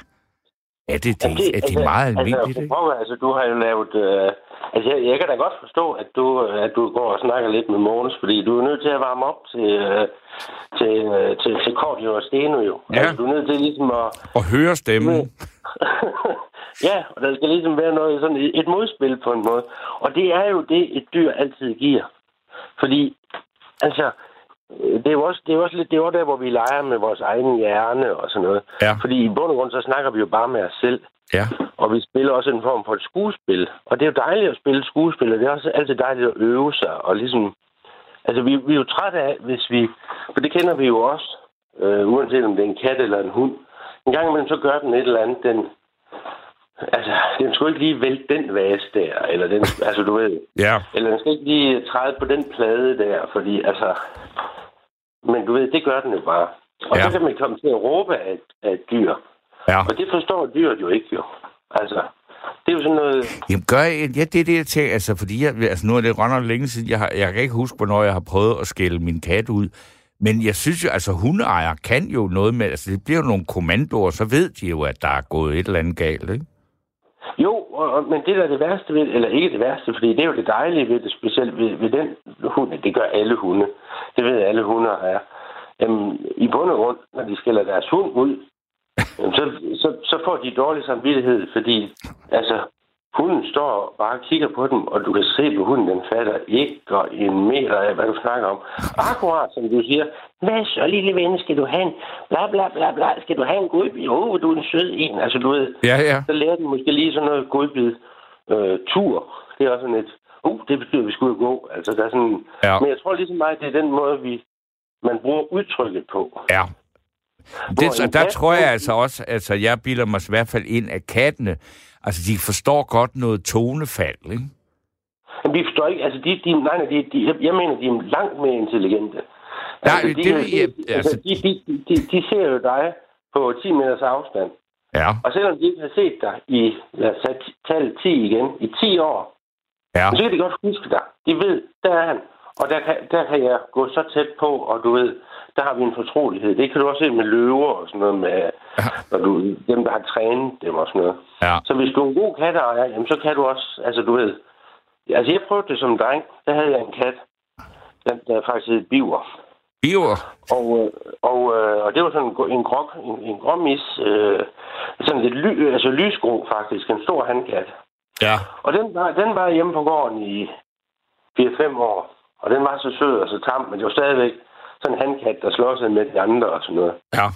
er det, det, er det meget almindeligt, altså, prøv, altså, du har jo lavet... Øh, altså, jeg, jeg kan da godt forstå, at du, at du går og snakker lidt med Mogens, fordi du er nødt til at varme op til, øh, til, øh, til, til Kordio og Steno, jo. Ja. Altså, du er nødt til ligesom at... Og høre stemmen. <laughs> ja, og der skal ligesom være noget sådan et modspil på en måde. Og det er jo det, et dyr altid giver. Fordi, altså, øh, det er jo også, det er jo også lidt, det er jo der, hvor vi leger med vores egen hjerne og sådan noget. Ja. Fordi i bund og grund, så snakker vi jo bare med os selv. Ja. Og vi spiller også en form for et skuespil. Og det er jo dejligt at spille skuespil, og det er også altid dejligt at øve sig. Og ligesom, altså vi, vi er jo trætte af, hvis vi, for det kender vi jo også, øh, uanset om det er en kat eller en hund. En gang imellem så gør den et eller andet, den, altså, den skulle ikke lige vælte den vase der, eller den, <laughs> altså du ved, Ja. eller den skal ikke lige træde på den plade der, fordi altså... Men du ved, det gør den jo bare. Og Ja. så kan man komme til at råbe af, af et dyr. Ja. Og det forstår dyret jo ikke, jo. Altså, det er jo sådan noget... Jamen, gør jeg, ja, det er det, jeg tænker, altså, fordi jeg, altså, nu er det render længe siden, jeg, har, jeg kan ikke huske, hvornår jeg har prøvet at skælde min kat ud, men jeg synes jo, altså, hundeejere kan jo noget med, altså, det bliver jo nogle kommandoer, så ved de jo, at der er gået et eller andet galt, ikke? Og, og, men det der er det værste ved, eller ikke det værste, fordi det er jo det dejlige ved det, specielt ved, ved den hund, det gør alle hunde. Det ved alle hunder er. Øhm, I bund og grund, når de skiller deres hund ud, så, så, så får de dårlig samvittighed, fordi altså, hunden står og bare kigger på dem, og du kan se på hunden, den fatter ikke og en meter af, hvad du snakker om. Akkurat som du siger, hvad så lille ven, skal du have en, bla bla bla bla, skal du have en godbid? Jo, du er en sød en. Altså du ved, Ja, ja. så lærer den måske lige sådan noget godbid øh, tur. Det er også sådan et, uh, det betyder, at vi skulle gå. Altså, der er sådan, Ja. Men jeg tror ligesom meget, det er den måde, vi, man bruger udtrykket på. Ja. Det, så der tror jeg altså også, altså jeg bilder mig i hvert fald ind, at kattene, altså de forstår godt noget tonefald, ikke? Men vi forstår ikke, altså de, de, nej, nej, de, de, jeg mener, de er langt mere intelligente. Nej, de, det- de, jeg- altså, altså- de, de, de, de ser jo dig på 10 meters afstand. Ja, Og selvom de ikke har set dig i, lad os tage tallet 10 igen, i 10 år, ja, så kan de godt huske dig. De ved, der er han. Og der kan, der kan jeg gå så tæt på, og du ved, der har vi en fortrolighed. Det kan du også se med løver og sådan noget, med, når du, dem, der har trænet dem og sådan noget. ja. Så hvis du er en god katteejer, jamen, så kan du også, altså du ved, altså jeg prøvede det som dreng, der havde jeg en kat, der, der faktisk hed Biver. Biver. Og, øh, og, øh, og det var sådan en, en, grog, en, en gråmis, øh, sådan lidt ly, altså lysgrå faktisk, en stor handkat. Ja, Og den var, den var hjemme på gården i 4-5 år. Og den var så sød og så tam, men det var stadigvæk sådan en handkat, der slår sig med de andre og sådan noget. ja.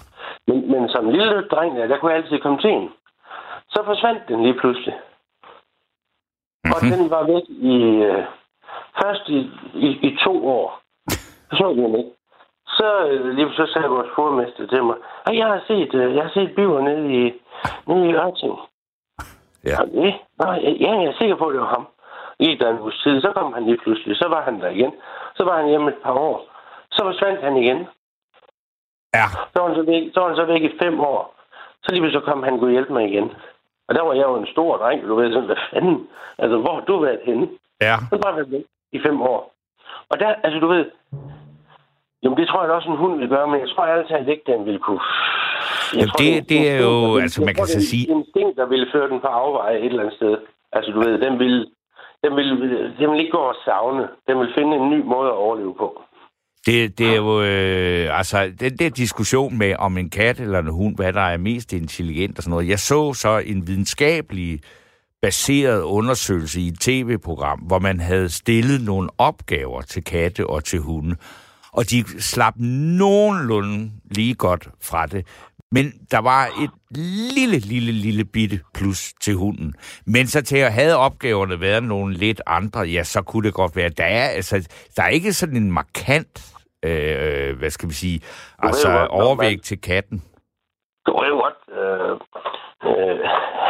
Men, men som lille dreng, der, der kunne jeg altid komme til en. Så forsvandt den lige pludselig. Og Mhm. den var væk i... Øh, først i, i, i to år. Så så den ikke. Så øh, lige så sagde vores fodmester til mig, at jeg har set, øh, jeg har set biver nede i, nede i Ørting. Ja. Og det, nå, ja, jeg er sikker på, at det var ham. I der en uges tid, så kom han lige pludselig, så var han der igen. Så var han hjemme et par år. Så forsvandt han igen. Ja, Så var han så væk, så, var han så væk i fem år. Så lige så kom han kunne hjælpe mig igen. Og der var jeg jo en stor dreng, du ved sådan, hvad fanden? Altså, hvor har du været henne? ja. Så bare været væk i fem år. Og der, altså du ved, jamen det tror jeg også en hund vil gøre, men jeg tror altid ikke, den vil kunne. Jeg Jamen, det- en det er jo- vil- altså, jeg man tror, kan så det sige- en der ville føre den på afveje et eller andet sted. Altså du ved, den vil, den vil, den vil ikke gå og savne. Den vil finde en ny måde at overleve på. Det, det er jo, øh, altså, den der diskussion med, om en kat eller en hund, hvad der er mest intelligent og sådan noget. Jeg så så en videnskabelig baseret undersøgelse i et tv-program, hvor man havde stillet nogle opgaver til katte og til hunde. Og de slap nogenlunde lige godt fra det. Men der var et lille, lille, lille bitte plus til hunden. Men så til at have opgaverne været nogle lidt andre, ja, så kunne det godt være. Der er, altså, der er ikke sådan en markant, øh, hvad skal vi sige, altså overvægt til katten. Du ved godt, øh, øh,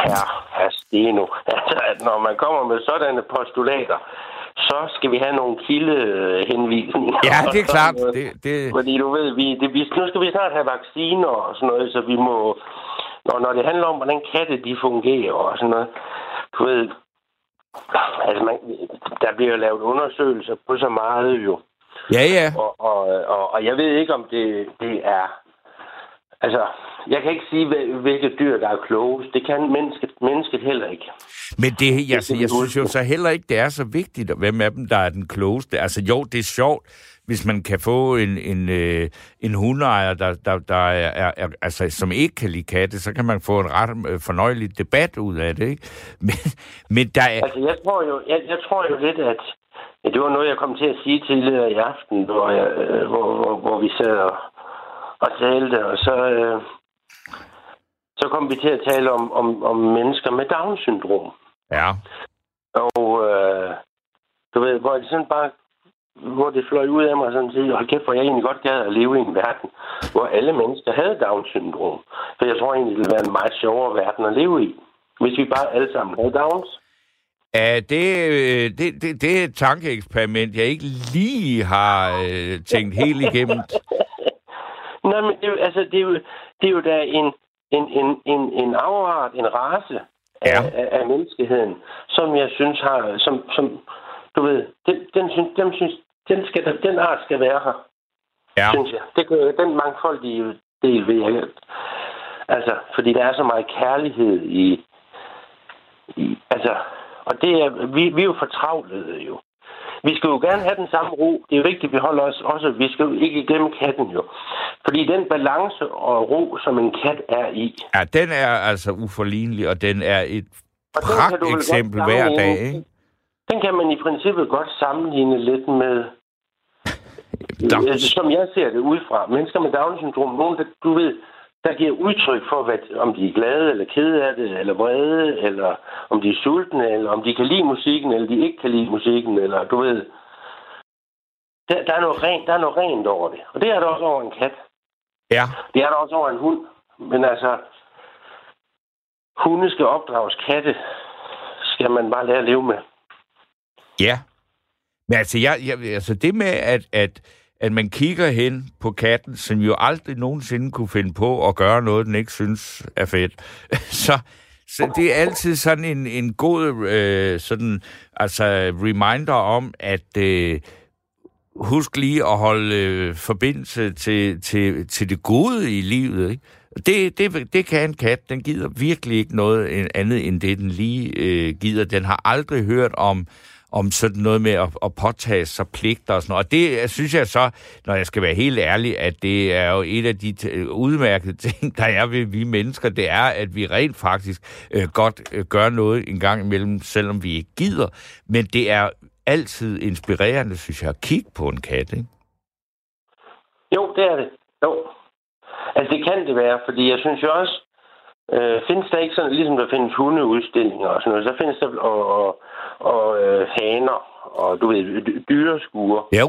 herre, herre Steno, altså, at når man kommer med sådanne postulater, så skal vi have nogle kildehenvisninger. Ja, <laughs> det er klart. Det, det... Fordi du ved, vi, det, vi, nu skal vi snart have vacciner og sådan noget, så vi må... Når, når det handler om, hvordan katte de fungerer og sådan noget, du ved... Altså, man, der bliver jo lavet undersøgelser på så meget jo. Ja, ja. Og, og, og, og jeg ved ikke, om det, det er Altså, jeg kan ikke sige, hvilke dyr, der er klogest. Det kan mennesket, mennesket heller ikke. Men det, jeg, jeg, jeg synes jo så heller ikke, det er så vigtigt, hvem af dem, der er den klogeste. Altså jo, det er sjovt, hvis man kan få en, en, øh, en hundeejer, der, der, der er, er, er, altså, som ikke kan lide katte, så kan man få en ret øh, fornøjelig debat ud af det, ikke? <laughs> Men, men der er... Altså, jeg tror jo, jeg, jeg tror jo lidt, at ja, det var noget, jeg kom til at sige tidligere i aften, hvor, jeg, øh, hvor, hvor, hvor vi sad og og talte, og så, øh, så kom vi til at tale om, om, om mennesker med Down-syndrom. Ja. Og øh, du ved, hvor det sådan bare hvor det fløj ud af mig sådan set, hold kæft, hvor jeg egentlig godt gad at leve i en verden, hvor alle mennesker havde Down-syndrom. For jeg tror egentlig, det ville være en meget sjovere verden at leve i, hvis vi bare alle sammen havde Downs. Ja, det, det, det, det er et tankeeksperiment, jeg ikke lige har øh, tænkt helt igennem. <laughs> Nej, men det er altså, det er jo, det er jo da en, en, en, en, en afart, en race af, ja. af, af menneskeheden, som jeg synes har, som, som du ved, den, den, synes, den, synes, den, skal, den art skal være her. Ja. Synes jeg. Det, den mangfoldige del ved jeg. Altså, fordi der er så meget kærlighed i, i altså, og det er, vi, vi er jo fortravlede jo. Vi skal jo gerne have den samme ro. Det er vigtigt, at vi holder os også. Vi skal jo ikke glemme katten jo. Fordi den balance og ro, som en kat er i... Ja, den er altså uforlignelig, og den er et pragt eksempel hver dag, ikke? Den kan man i princippet godt sammenligne lidt med... <laughs> Altså, som jeg ser det udefra. Mennesker med Down-syndrom, nogen, der, du ved, der giver udtryk for, hvad, om de er glade eller kede af det, eller vrede, eller om de er sultne, eller om de kan lide musikken, eller de ikke kan lide musikken, eller du ved. Der, der, er, noget rent, der er noget rent over det. Og det er der også over en kat. Ja. Det er der også over en hund. Men altså, hunde skal opdrages, katte skal man bare lære at leve med. Ja. Men altså, jeg, jeg, altså det med, at, at at man kigger hen på katten, som jo aldrig nogensinde kunne finde på at gøre noget, den ikke synes er fedt. <laughs> så, så det er altid sådan en, en god øh, sådan, altså reminder om, at øh, husk lige at holde øh, forbindelse til, til, til det gode i livet. Ikke? Det, det, det kan en kat. Den gider virkelig ikke noget andet end det, den lige øh, gider. Den har aldrig hørt om om sådan noget med at, at påtage sig pligter og sådan noget. Og det synes jeg så, når jeg skal være helt ærlig, at det er jo et af de udmærkede <laughs> ting, der er ved vi mennesker, det er, at vi rent faktisk øh, godt øh, gør noget en gang imellem, selvom vi ikke gider. Men det er altid inspirerende, synes jeg, at kigge på en kat, ikke? Jo, det er det. Jo. Altså, det kan det være, fordi jeg synes jo også, øh, findes der ikke sådan, ligesom der findes hundeudstillinger og sådan noget, så findes der, og, og og øh, haner og du ved, dyreskuer. Jo.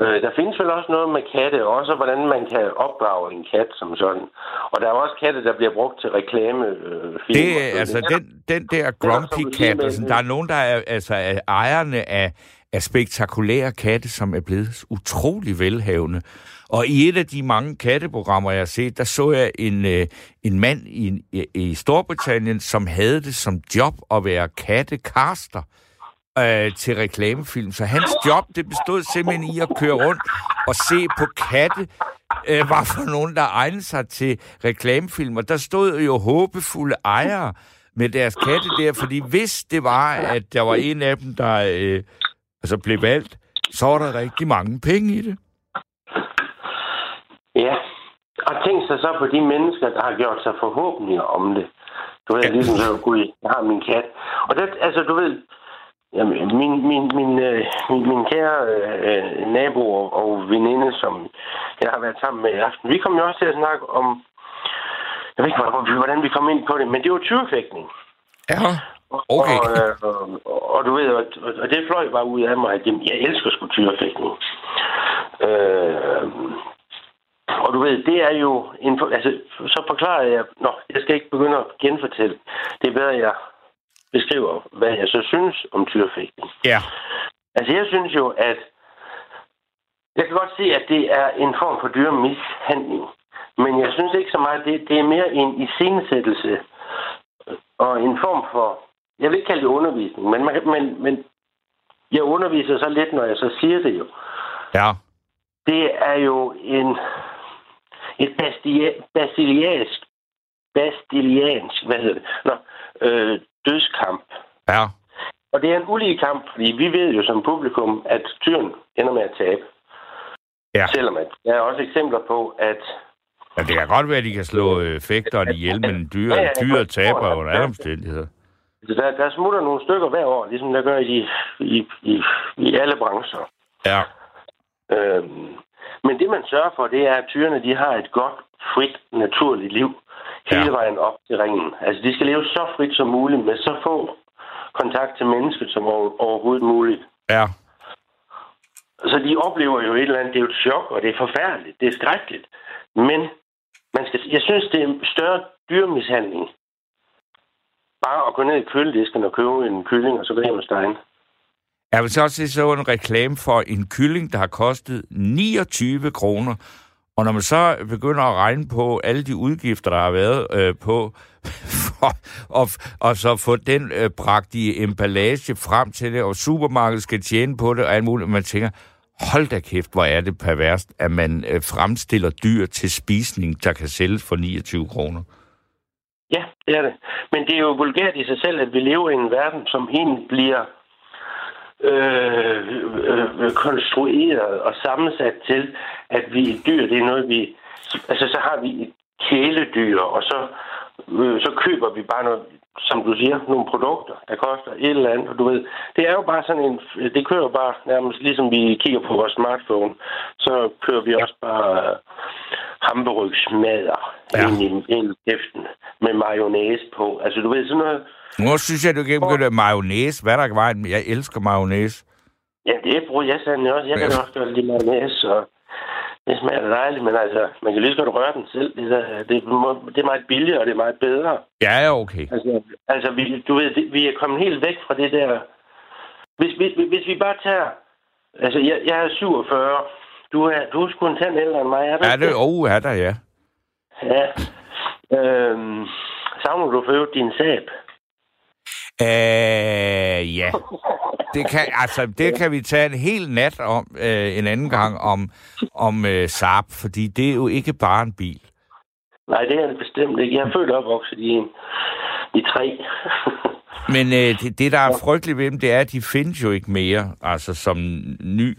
Øh, der findes vel også noget med katte, også hvordan man kan opdrage en kat som sådan. Og der er også katte, der bliver brugt til reklame. Øh, det er altså den, den der grumpy altså, der er nogen, der er, altså, er ejerne af, af spektakulære katte, som er blevet utrolig velhavende. Og i et af de mange katteprogrammer, jeg har set, der så jeg en, øh, en mand i, i, i Storbritannien, som havde det som job at være kattekaster øh, til reklamefilm. Så hans job, det bestod simpelthen i at køre rundt og se på katte, øh, var for nogen, der egnede sig til reklamefilm. Og der stod jo håbefulde ejere med deres katte der, fordi hvis det var, at der var en af dem, der øh, altså blev valgt, så var der rigtig mange penge i det. Ja, og tænk sig så på de mennesker, der har gjort sig forhåbninger om det. Du ved, ja. ligesom så, gud, jeg har min kat. Og det, altså, du ved, jamen, min, min, min, øh, min, min kære øh, nabo og, og veninde, som jeg har været sammen med i aften, vi kom jo også til at snakke om, jeg ved ikke, hvordan vi kom ind på det, men det var tyrefægtning. Ja, okay. Og, øh, og, og, og du ved, og, og det fløj bare ud af mig, at jeg elsker sgu tyrefægtning. Øh, og du ved, det er jo... En, altså, så forklarer jeg... Nå, jeg skal ikke begynde at genfortælle. Det er bedre, jeg beskriver, hvad jeg så synes om tyrefægtning. Ja. Altså, jeg synes jo, at... Jeg kan godt se, at det er en form for dyrmishandling. Men jeg synes ikke så meget, det, det er mere en iscenesættelse og en form for... Jeg vil ikke kalde det undervisning, men, man, men, men jeg underviser så lidt, når jeg så siger det jo. Ja. Det er jo en et basiliansk, basiliansk, hvad hedder det, Nå, øh, dødskamp. Ja. Og det er en ulige kamp, fordi vi ved jo som publikum, at tyren ender med at tabe. Ja. Selvom at der er også eksempler på, at... Ja, det kan godt være, at de kan slå øh, fægteren ihjel, men dyr, ja, ja, dyr taber under alle omstændigheder. Der, der smutter nogle stykker hver år, ligesom der gør i, i, i, i alle brancher. Ja. Øhm, men det, man sørger for, det er, at tyrene de har et godt, frit, naturligt liv hele ja. vejen op til ringen. Altså, de skal leve så frit som muligt med så få kontakt til mennesket som overhovedet muligt. Ja. Så de oplever jo et eller andet, det er jo et chok, og det er forfærdeligt, det er skrækkeligt. Men man skal, jeg synes, det er en større dyrmishandling. Bare at gå ned i køledisken og købe en kylling, og så gå hjem og stegne. Jeg vil så også så en reklame for en kylling, der har kostet 29 kroner. Og når man så begynder at regne på alle de udgifter, der har været øh, på, <laughs> for, og, og så få den øh, bragt emballage frem til det, og supermarkedet skal tjene på det, og alt muligt, man tænker, hold da kæft, hvor er det perverst, at man øh, fremstiller dyr til spisning, der kan sælges for 29 kroner. Ja, det er det. Men det er jo vulgært i sig selv, at vi lever i en verden, som egentlig bliver øh, øh, konstrueret og sammensat til, at vi dyr, det er noget, vi... Altså, så har vi et kæledyr, og så, øh, så køber vi bare noget, som du siger, nogle produkter, der koster et eller andet, og du ved, det er jo bare sådan en, det kører bare nærmest ligesom vi kigger på vores smartphone, så kører vi også bare uh, hamburgsmadder ja. ind i, kæften med mayonnaise på. Altså, du ved, sådan noget, nu synes jeg, du kan begynde mayonnaise. Hvad der var? Jeg elsker mayonnaise. Ja, det bruger jeg sandelig også. Jeg kan også gøre lidt mayonnaise, og det smager dejligt, men altså, man kan lige så godt røre den selv. Det er, det, det er meget billigere, og det er meget bedre. Ja, ja, okay. Altså, altså vi, du ved, det, vi er kommet helt væk fra det der... Hvis, hvis, hvis vi bare tager... Altså, jeg, jeg er 47. Du er, du er sgu en tand ældre end mig, er du Ja, det oh, er der, ja. Ja. Øhm, savner du for din sab? Øh, ja. Det kan, altså, det kan vi tage en hel nat om øh, en anden gang om, om øh, Saab, fordi det er jo ikke bare en bil. Nej, det er det bestemt ikke. Jeg er født opvokset i, i tre. <laughs> Men øh, det, det, der er frygteligt ved dem, det er, at de findes jo ikke mere, altså som ny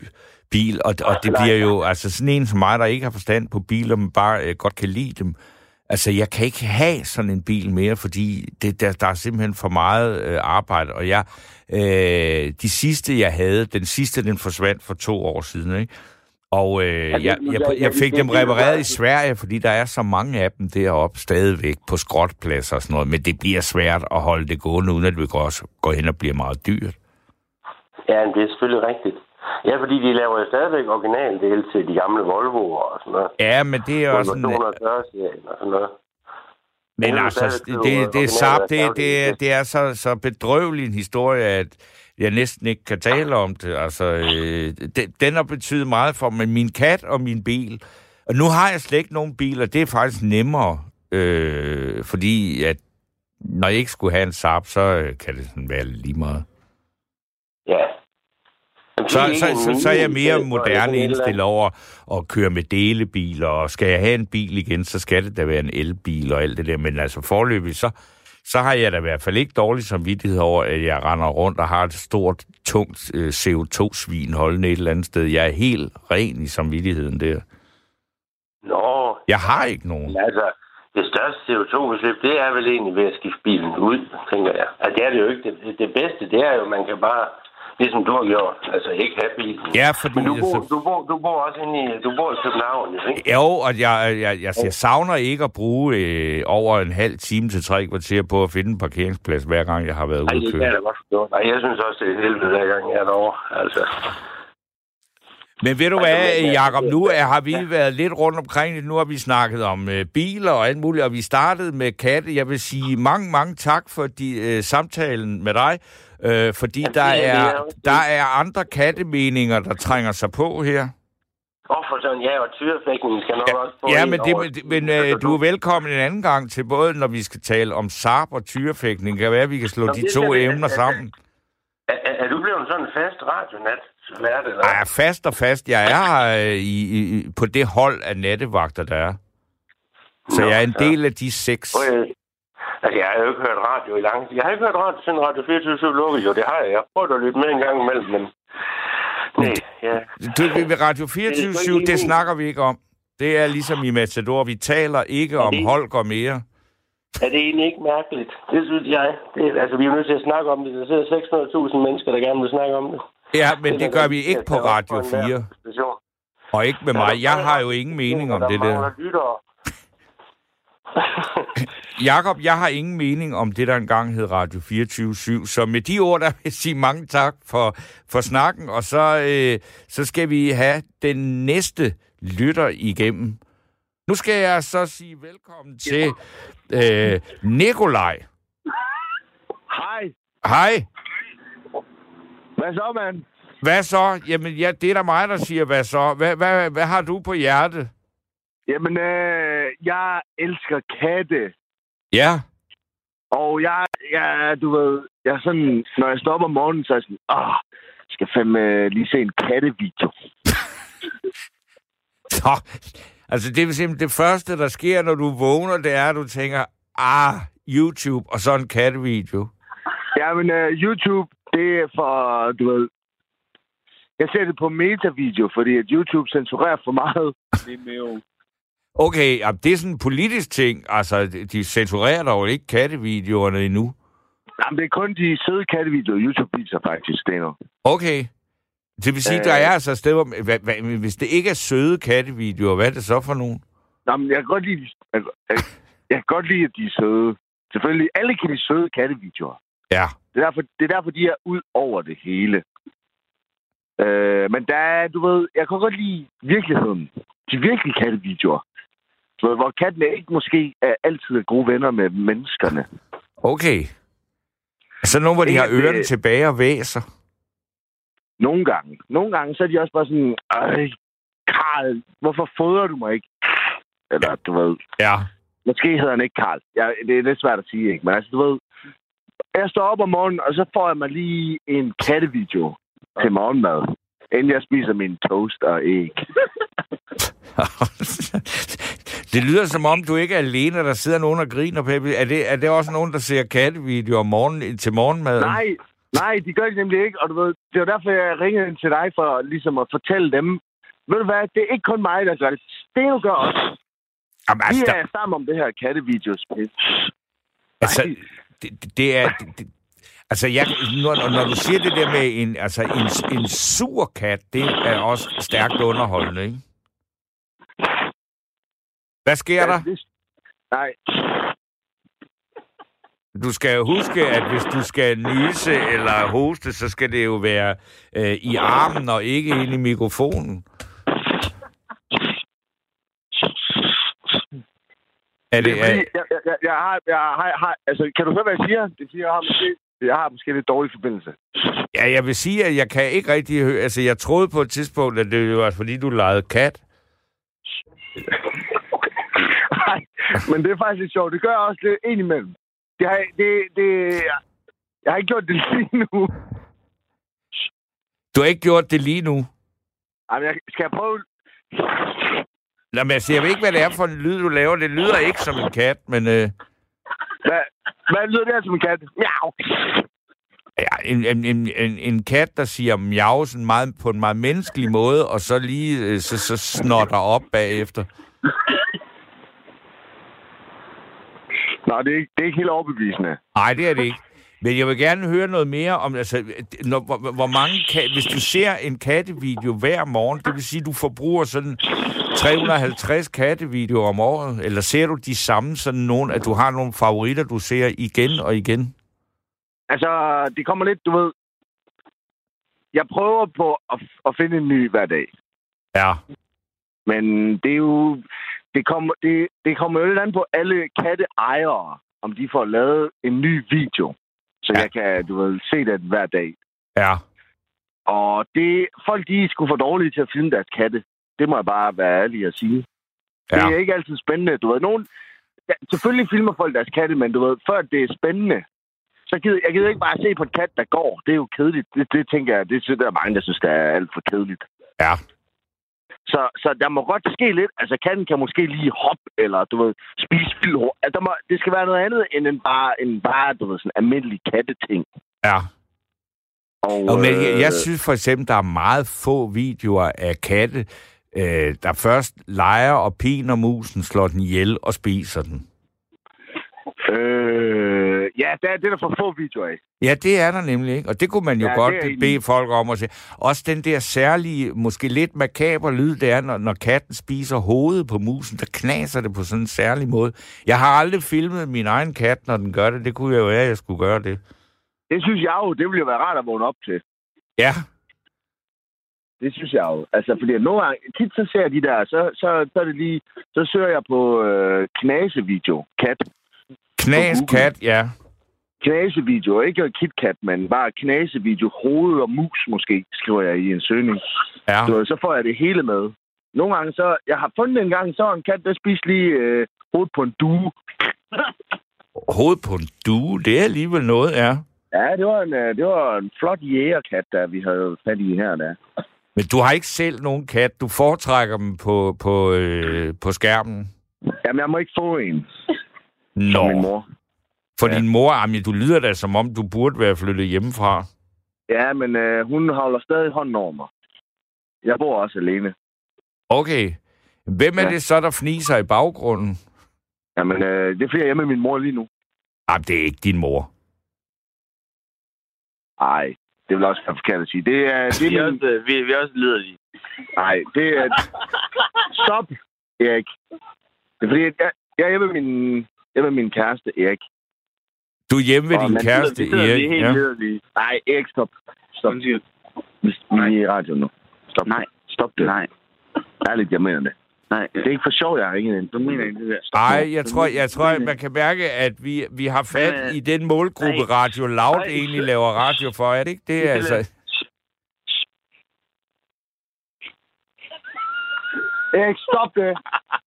bil, og, og det bliver jo, altså sådan en som mig, der ikke har forstand på biler, men bare øh, godt kan lide dem, Altså, jeg kan ikke have sådan en bil mere, fordi det, der, der er simpelthen for meget øh, arbejde. Og jeg, øh, de sidste, jeg havde, den sidste, den forsvandt for to år siden, ikke? Og øh, jeg, jeg, jeg fik dem repareret i Sverige, fordi der er så mange af dem deroppe stadigvæk på skrotpladser og sådan noget. Men det bliver svært at holde det gående, uden at det også går hen og bliver meget dyrt. Ja, det er selvfølgelig rigtigt. Ja, fordi de laver jo stadigvæk originaldele til de gamle Volvo'er og sådan noget. Ja, men det er også... Sådan, og sådan noget. Men det altså, det, det, det, er sap, det, det, det er så, så bedrøvelig en historie, at jeg næsten ikke kan tale om det. Altså, øh, det, den har betydet meget for mig. Min kat og min bil. Og nu har jeg slet ikke nogen bil, og det er faktisk nemmere. Øh, fordi at når jeg ikke skulle have en Saab, så øh, kan det sådan være lige meget. Ja, så, så, så, så er jeg mere moderne indstillet over at køre med delebiler, og skal jeg have en bil igen, så skal det da være en elbil og alt det der. Men altså forløbig, så, så har jeg da i hvert fald ikke dårlig samvittighed over, at jeg render rundt og har et stort, tungt øh, CO2-svin holdende et eller andet sted. Jeg er helt ren i samvittigheden der. Nå. Jeg har ikke nogen. Altså, det største CO2-udslip, det er vel egentlig ved at skifte bilen ud, tænker jeg. Altså, det er det jo ikke. Det, det bedste, det er jo, at man kan bare ligesom du har gjort. Altså ikke have bilen. Ja, fordi... Men du bor, altså, du bor, du bor også inde i, du bor i København, ikke? Jo, og jeg, jeg, jeg, jeg savner ikke at bruge øh, over en halv time til tre kvarter på at finde en parkeringsplads, hver gang jeg har været ude Nej, det kan køre. jeg da godt forstå. Nej, jeg synes også, det er helvede, hver gang jeg er derovre. Altså, Men ved du hvad, Jacob, nu er, har vi været lidt rundt omkring det. Nu har vi snakket om øh, biler og alt muligt, og vi startede med katte. Jeg vil sige mange, mange tak for de, øh, samtalen med dig, øh, fordi Jamen, der er- er, er der er andre kattemeninger, der trænger sig på her. og for sådan, ja, og tyrefækken skal nok også få Ja, en men, det, men, men øh, <laughs> du er velkommen en anden gang til, både når vi skal tale om SARP og tyrefægtning. Det kan være, at vi kan slå Nå, de to emner <laughs> sammen. Er, er, er du blevet sådan en fast radionat? Vært, eller? Ej, fast og fast. Jeg er øh, i, i, på det hold af nattevagter, der er. Så Nå, jeg er en del af de seks. Jeg- Altså, jeg har jo ikke hørt radio i lang tid. Jeg har ikke hørt radio siden Radio 24 lukkede, jo. Det har jeg. Jeg har prøvet at lytte med en gang imellem, men... Nej, ja. Du, Radio Det er 24 sgu ikke det enig. snakker vi ikke om. Det er ligesom i Matador. Vi taler ikke om det- Holger mere. Er det egentlig ikke mærkeligt? Det synes jeg. Det, altså, vi er nødt til at snakke om det. Der sidder 600.000 mennesker, der gerne vil snakke om det. Ja, men det gør vi ikke på Radio også på enhver 4. station. Og ikke med mig. Jeg har jo ingen mening om det der. <laughs> Jakob, jeg har ingen mening om det, der engang hed Radio 24 Så med de ord, der vil jeg sige mange tak for, for snakken. Og så, øh, så skal vi have den næste lytter igennem. Nu skal jeg så sige velkommen til øh, Nikolaj. Hej. Hej. Hvad så, mand? Hvad så? Jamen, ja, det er da mig, der siger, hvad så? Hvad, hvad, hvad har du på hjerte? Jamen, øh, jeg elsker katte. Ja. Og jeg, jeg, du ved, jeg sådan, når jeg står op om morgenen, så er jeg sådan, åh, jeg skal fandme lige se en kattevideo. <laughs> Så, altså, det er simpelthen det første, der sker, når du vågner, det er, at du tænker, ah, YouTube, og så en kattevideo. Jamen, øh, YouTube, det er for, du ved, jeg ser det på metavideo, fordi at YouTube censurerer for meget. <laughs> Det er mere Okay, ja, det er sådan en politisk ting. Altså, de censurerer dog ikke kattevideoerne endnu. Jamen, det er kun de søde kattevideoer, YouTube viser faktisk, det er noget. Okay. Det vil sige, Øh. der er altså et sted, hvor... Hvad, hvad, hvis det ikke er søde kattevideoer, hvad er det så for nogen? Jamen, jeg kan godt lide, jeg, jeg, jeg kan godt lide, at de er søde. Selvfølgelig, alle kan lide søde kattevideoer. Ja. Det er derfor, det er derfor de er ud over det hele. Øh, men der er, du ved, jeg kan godt lide virkeligheden. De virkelige kattevideoer. Ved, hvor kattene ikke måske er altid er gode venner med menneskerne. Okay. Så nogle, hvor de har det- ørerne tilbage og væser. Nogle gange. Nogle gange, så er de også bare sådan, Ej, Karl, hvorfor fodrer du mig ikke? Eller, du ved, Ja. Måske hedder han ikke Karl. Ja, det er lidt svært at sige, ikke? Men altså, du ved, jeg står op om morgenen, og så får jeg mig lige en kattevideo til morgenmad, inden jeg spiser min toast og æg. <laughs> det lyder som om, du ikke er alene, der sidder nogen og griner, Peppe. Er det, er det også nogen, der ser kattevideoer om morgenen til morgenmad? Nej, nej, de gør det nemlig ikke, og du ved, det var derfor, jeg ringede ind til dig for ligesom at fortælle dem, ved du hvad, det er ikke kun mig, der gør det. Steno gør også. Jamen, Vi altså, der, er sammen om det her kattevideospil. altså det, det- er... Det, altså, jeg, når, når du siger det der med en, altså, en, en sur kat, det er også stærkt underholdende, ikke? Hvad sker der? nej, Du skal jo huske, at hvis du skal nyse eller hoste, så skal det jo være øh, i armen og ikke ind i mikrofonen. Er det, er er, jeg, jeg, jeg, har, jeg har, har, altså, kan du høre, hvad jeg siger? Det er fordi, jeg har måske, jeg har måske lidt dårlig forbindelse. ja, jeg vil sige, at jeg kan ikke rigtig høre... Altså, jeg troede på et tidspunkt, at det var fordi, du legede kat. <laughs> Nej, men det er faktisk lidt sjovt. Det gør jeg også lidt indimellem. Det har, det, det, jeg har ikke gjort det <laughs> lige nu. Du har ikke gjort det lige nu. Jamen, jeg, skal jeg prøve? Nå, men altså, jeg ved ikke, hvad det er for en lyd, du laver. Det lyder ikke som en kat, men... Øh, Hvad, hvad lyder det her som en kat? Miau. ja, en, en, en, en, en kat, der siger miau sådan meget, på en meget menneskelig måde, og så lige øh, så, så snotter op bagefter. Nå, det er, ikke, det er ikke helt overbevisende. Nej, det er det ikke. Men jeg vil gerne høre noget mere om, altså, når, hvor, hvor mange kat, hvis du ser en kattevideo hver morgen, det vil sige, du forbruger sådan 350 kattevideoer om året, eller ser du de samme sådan nogen, at du har nogle favoritter, du ser igen og igen? Altså, det kommer lidt, du ved... Jeg prøver på at, at finde en ny hver dag. Ja. Men det er jo... Det kommer, det, det kommer jo lidt an på alle katteejere, om de får lavet en ny video. Så Ja. jeg kan, du ved, se det hver dag. Ja. Og det, folk de sgu for dårlige til at filme deres katte. Det må jeg bare være ærlig at sige. Ja. Det er ikke altid spændende. Du ved, nogen, ja, selvfølgelig filmer folk deres katte, men du ved, før det er spændende, så gider, jeg gider ikke bare se på en kat, der går. Det er jo kedeligt. Det, det tænker jeg, det synes der er mange, der synes, det er alt for kedeligt. Ja. Så, så der må godt ske lidt. Altså, katten kan måske lige hoppe, eller du ved, spise vildt hurtigt. Altså, der må, det skal være noget andet, end en bare, en bare du ved, sådan almindelig katteting. Ja. Og, Og men jeg, jeg øh, synes for eksempel, der er meget få videoer af katte, øh, der først leger og piner musen, slår den ihjel og spiser den. Øh, ja, det er, det er der for få videoer af. Ja, det er der nemlig ikke, og det kunne man jo Ja, godt bede i. folk om at se. Også den der særlige, måske lidt makaber lyd, det er, når, når katten spiser hovedet på musen, der knaser det på sådan en særlig måde. Jeg har aldrig filmet min egen kat, når den gør det. Det kunne jeg jo være, at jeg skulle gøre det. Det synes jeg jo, det ville jo være rart at vågne op til. Ja, Det synes jeg jo. Altså, fordi nogle gange, tit så ser jeg de der, så, så, så er det lige, så søger jeg på øh, knasevideo, kat. Knas, kat, ja. Knasevideo, ikke KitKat, men bare knasevideo, hoved og mus måske, skriver jeg i en søgning. ja. Ved, så får jeg det hele med. Nogle gange så, jeg har fundet en gang, så en kat, der spiste lige øh, hovedet på en due. <laughs> Hoved på en due, det er alligevel noget, ja. Ja, det var en, øh, det var en flot jægerkat, der vi havde fat i her der. Men du har ikke selv nogen kat. Du foretrækker dem på, på, øh, på skærmen. Jamen, jeg må ikke få en, Nå, som min mor. for Ja. din mor, Ami, du lyder da som om, du burde være flyttet hjemmefra. Ja, men øh, hun holder stadig hånden over mig. Jeg bor også alene. Okay. Hvem er Ja. det så, der fniser i baggrunden? Jamen, øh, det er hjemme med min mor lige nu. Ah, det er ikke din mor. Nej, det vil også være forkert at sige. Det er, det Vi er er min... også, vi, vi er også liderlige. Nej, det er... <laughs> Stop, Erik. Det er fordi, jeg, jeg er hjemme med min, er med min kæreste, Erik. Du er hjemme ved Åh, din kæreste, sidder, vi er Erik. helt Ja. liderlige. Nej, Erik, stop. Stop. Undskyld. Vi er i radio nu. Stop. Nej. Stop det. Nej, Ærligt, jeg mener det. nej. Det er ikke for sjov, jeg har ringet ind. Du mener ikke det der. Ej, jeg tror, jeg tror, at man kan mærke, at vi, vi har fat Men, øh, i den målgruppe, nej. Radio Loud Nej. egentlig laver radio for. Er det ikke det? Det er Altså, Erik, stop det.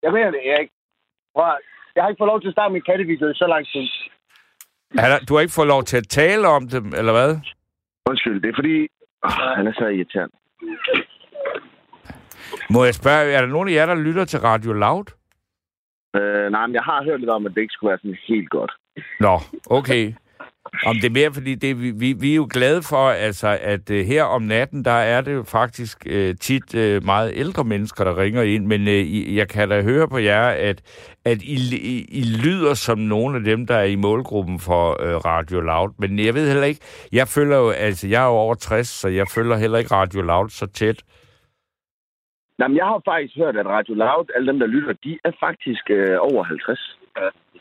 Jeg mener det, Erik. Prøv, jeg har ikke fået lov til at starte min kattevideo i så lang tid. er der, du har ikke fået lov til at tale om dem, eller hvad? Undskyld, det er fordi... Oh, han er så irriterende. Må jeg spørge, er der nogen af jer, der lytter til Radio Loud? Øh, nej, men jeg har hørt lidt om, at det ikke skulle være sådan helt godt. Nå, okay. Om det er mere, fordi det, vi, vi, vi er jo glade for, altså, at uh, her om natten, der er det jo faktisk uh, tit uh, meget ældre mennesker, der ringer ind, men uh, jeg kan da høre på jer, at, at I, I, I lyder som nogle af dem, der er i målgruppen for uh, Radio Loud. Men jeg ved heller ikke, jeg følger jo, altså jeg er jo over 60, så jeg følger heller ikke Radio Loud så tæt. Nej, men jeg har faktisk hørt, at Radio Loud, alle dem, der lytter, de er faktisk øh, over 50.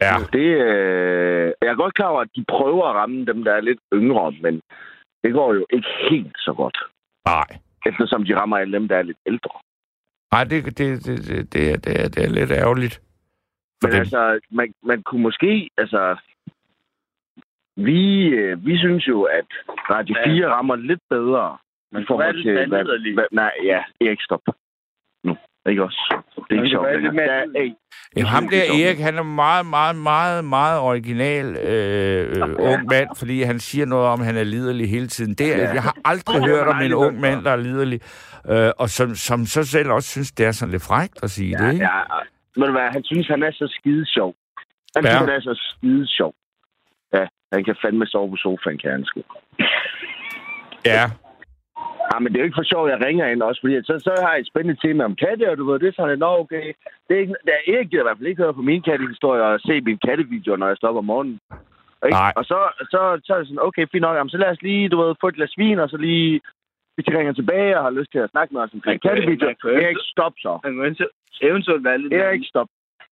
Ja, Det, øh, jeg er godt klar over, at de prøver at ramme dem, der er lidt yngre, men det går jo ikke helt så godt. nej. Eftersom de rammer alle dem, der er lidt ældre. Nej, det, det, det, det, det, er, det, er, det er lidt ærgerligt. For Men dem. altså, man, man kunne måske, altså... Vi, øh, vi synes jo, at Radio 4 rammer lidt bedre. Men i forhold det, til, er hvad, hvad, nej, ja, Erik, stop. Ikke også? Det er Men ikke sjovt. er det længere. med- Der er- hey, Jamen, ham der Erik, han er meget, meget, meget, meget original øh, øh, ung mand, fordi han siger noget om, at han er liderlig hele tiden. Det er, jeg har aldrig hørt om en ung mand, der er liderlig, øh, og som, som så selv også synes, det er sådan lidt frækt at sige det, ikke? Ja, du hvad, han synes, han er så skide sjov. Han Ja. synes, han er så skide sjov. Ja, han kan fandme sove på sofaen, kan han sgu. Ja. Ja, men det er jo ikke for sjovt, at jeg ringer ind også, fordi så, så har jeg et spændende tema om katte, og du ved, det er sådan, nå okay. Det er ikke, der er ikke, i hvert fald ikke høre på min kattehistorie og se min kattevideo, når jeg stopper om morgenen. Ikke? Nej. Og så, så, så er det sådan, okay, fint nok, jamen, så lad os lige, du ved, få et glas vin, og så lige, hvis de ringer tilbage og har lyst til at snakke med os omkring Man kan- kattevideo, man kan- Erik, stop så. Man kan eventuelt- være lidt, Erik, stop.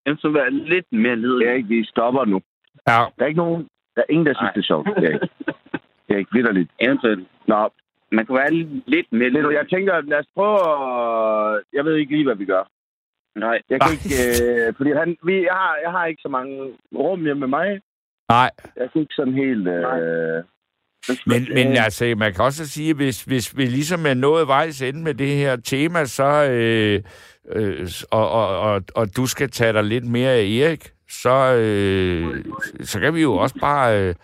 eventuelt være lidt mere lidelig. Erik, vi stopper nu. Ja, Der er ikke nogen, der er ingen, der synes, Nej. det er sjovt, Erik. <laughs> Erik, vidderligt. Eventuelt. Nå, Man kan være lidt mere lidelig. jeg tænker, lad os prøve at... Jeg ved ikke lige, hvad vi gør. Nej. Jeg kan ikke... Øh, fordi han, vi, jeg, har, jeg har ikke så mange rum hjemme med mig. nej. Jeg kan ikke sådan helt... Øh, Men, men altså, man kan også sige, hvis, hvis vi ligesom er nået vejs ende med det her tema, så, øh, øh, og, og, og, og du skal tage dig lidt mere af Erik, så, øh, så kan vi jo også bare øh,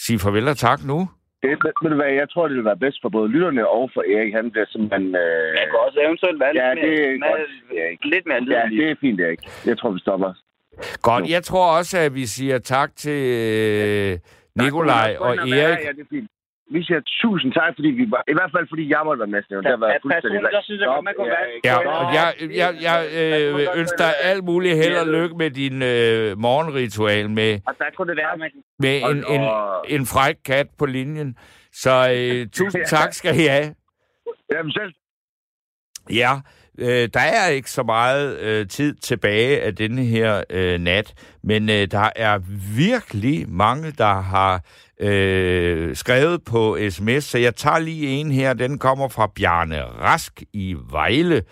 sige farvel og tak nu. Det, ved du hvad, jeg tror, det vil være bedst for både lytterne og for Erik. Han bliver simpelthen... Øh, Man kan også eventuelt være Ja, lidt, det er mere, godt, Erik. lidt mere ja, det er fint, Erik. Jeg tror, vi stopper. Godt, jeg tror også, at vi siger tak til øh, Nikolaj og Erik. ja, det er fint. Vi siger tusind tak, fordi vi var... I hvert fald, fordi jeg måtte være med. Det har været Ja, fuldstændig... der synes jeg godt, man kunne være- Ja, jeg, jeg, jeg øh, ønsker dig alt muligt held og lykke med din øh, morgenritual med, Og der kunne det være, at man med en, en, en fræk kat på linjen. Så øh, <laughs> tusind tak skal I have. Jamen selv Ja, øh, der er ikke så meget øh, tid tilbage af denne her øh, nat, men øh, der er virkelig mange, der har øh, skrevet på sms, så jeg tager lige en her, den kommer fra Bjarne Rask i Vejle.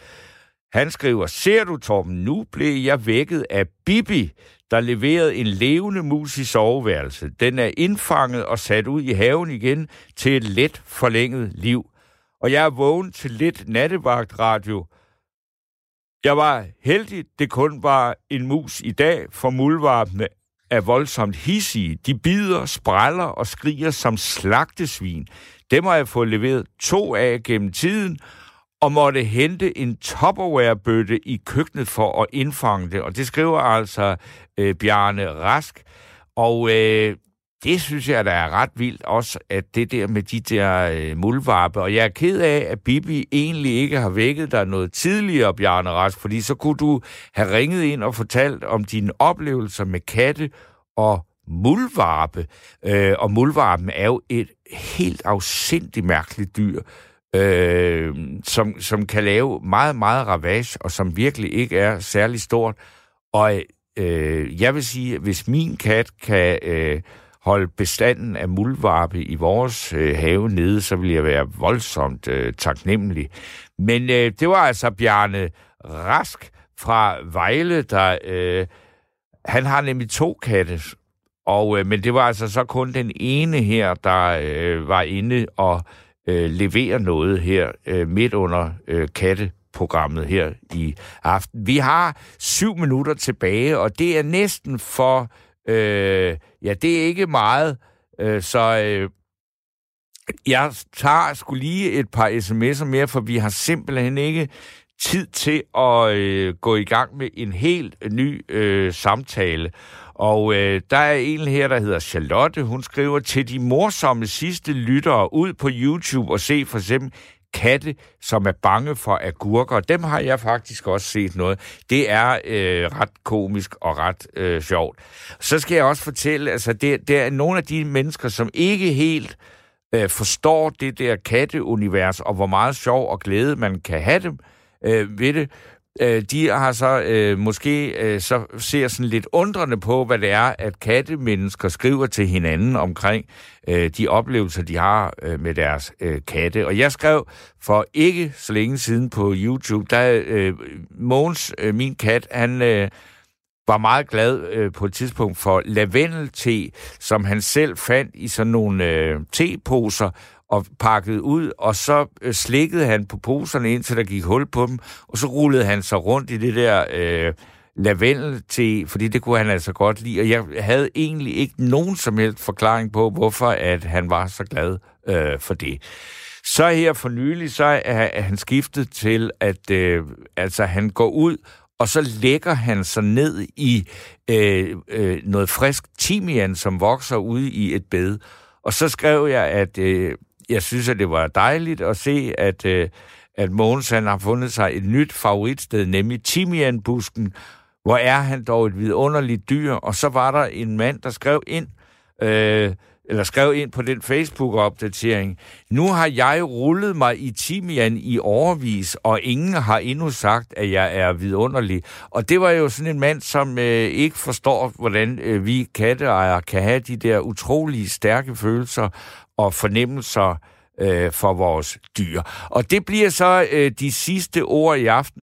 Han skriver, ser du Torben, nu blev jeg vækket af Bibi, der leverede en levende mus i soveværelset. Den er indfanget og sat ud i haven igen til et let forlænget liv. Og jeg er vågen til lidt nattevagtradio. Jeg var heldig, det kun var en mus i dag, for muldvarpene er voldsomt hissige. De bider, spræller og skriger som slagtesvin. Dem har jeg fået leveret to af gennem tiden, og måtte hente en Tupperware-bøtte i køkkenet for at indfange det. Og det skriver altså øh, Bjarne Rask. Og øh, det synes jeg, der er ret vildt også, at det der med de der øh, muldvarpe. Og jeg er ked af, at Bibi egentlig ikke har vækket dig noget tidligere, Bjarne Rask, fordi så kunne du have ringet ind og fortalt om dine oplevelser med katte og muldvarpe. Øh, og muldvarpen er jo et helt afsindig mærkeligt dyr, øh, som, som kan lave meget, meget ravage, og som virkelig ikke er særlig stort. Og øh, jeg vil sige, at hvis min kat kan øh, holde bestanden af muldvarpe i vores øh, have nede, så vil jeg være voldsomt øh, taknemmelig. Men øh, det var altså Bjarne Rask fra Vejle, der... Øh, han har nemlig to katte, og, øh, men det var altså så kun den ene her, der øh, var inde og øh, levere noget her øh, midt under øh, katteprogrammet her i aften. Vi har syv minutter tilbage, og det er næsten for... Øh, ja, det er ikke meget, øh, så... Øh, jeg tager skulle lige et par sms'er mere, for vi har simpelthen ikke tid til at øh, gå i gang med en helt ny øh, samtale. Og øh, der er en her, der hedder Charlotte. Hun skriver til de morsomme sidste lyttere ud på YouTube og se for eksempel katte, som er bange for agurker. Dem har jeg faktisk også set noget. Det er øh, ret komisk og ret øh, sjovt. Så skal jeg også fortælle, altså det, det er nogle af de mennesker, som ikke helt øh, forstår det der katteunivers, og hvor meget sjov og glæde man kan have dem øh, ved det. Øh, de har så øh, måske øh, så ser sådan lidt undrende på, hvad det er, at kattemennesker skriver til hinanden omkring øh, de oplevelser, de har øh, med deres øh, katte. Og jeg skrev for ikke så længe siden på YouTube, der øh, Måns, øh, min kat, han... Øh, var meget glad øh, på et tidspunkt for lavendelte, som han selv fandt i sådan nogle øh, teposer og pakket ud, og så øh, slikkede han på poserne indtil der gik hul på dem, og så rullede han sig rundt i det der øh, lavendelte, fordi det kunne han altså godt lide, og jeg havde egentlig ikke nogen som helst forklaring på, hvorfor at han var så glad øh, for det. Så her for nylig, så er han skiftet til, at øh, altså, han går ud og så lægger han sig ned i øh, øh, noget frisk timian, som vokser ude i et bed. Og så skrev jeg, at øh, jeg synes, at det var dejligt at se, at, øh, at Mogens han har fundet sig et nyt favoritsted, nemlig Timianbusken. Hvor er han dog et vidunderligt dyr? Og så var der en mand, der skrev ind, øh, eller skrev ind på den Facebook-opdatering, nu har jeg rullet mig i timian i overvis, og ingen har endnu sagt, at jeg er vidunderlig. Og det var jo sådan en mand, som øh, ikke forstår, hvordan øh, vi katteejere kan have de der utrolige stærke følelser og fornemmelser øh, for vores dyr. Og det bliver så øh, de sidste ord i aften.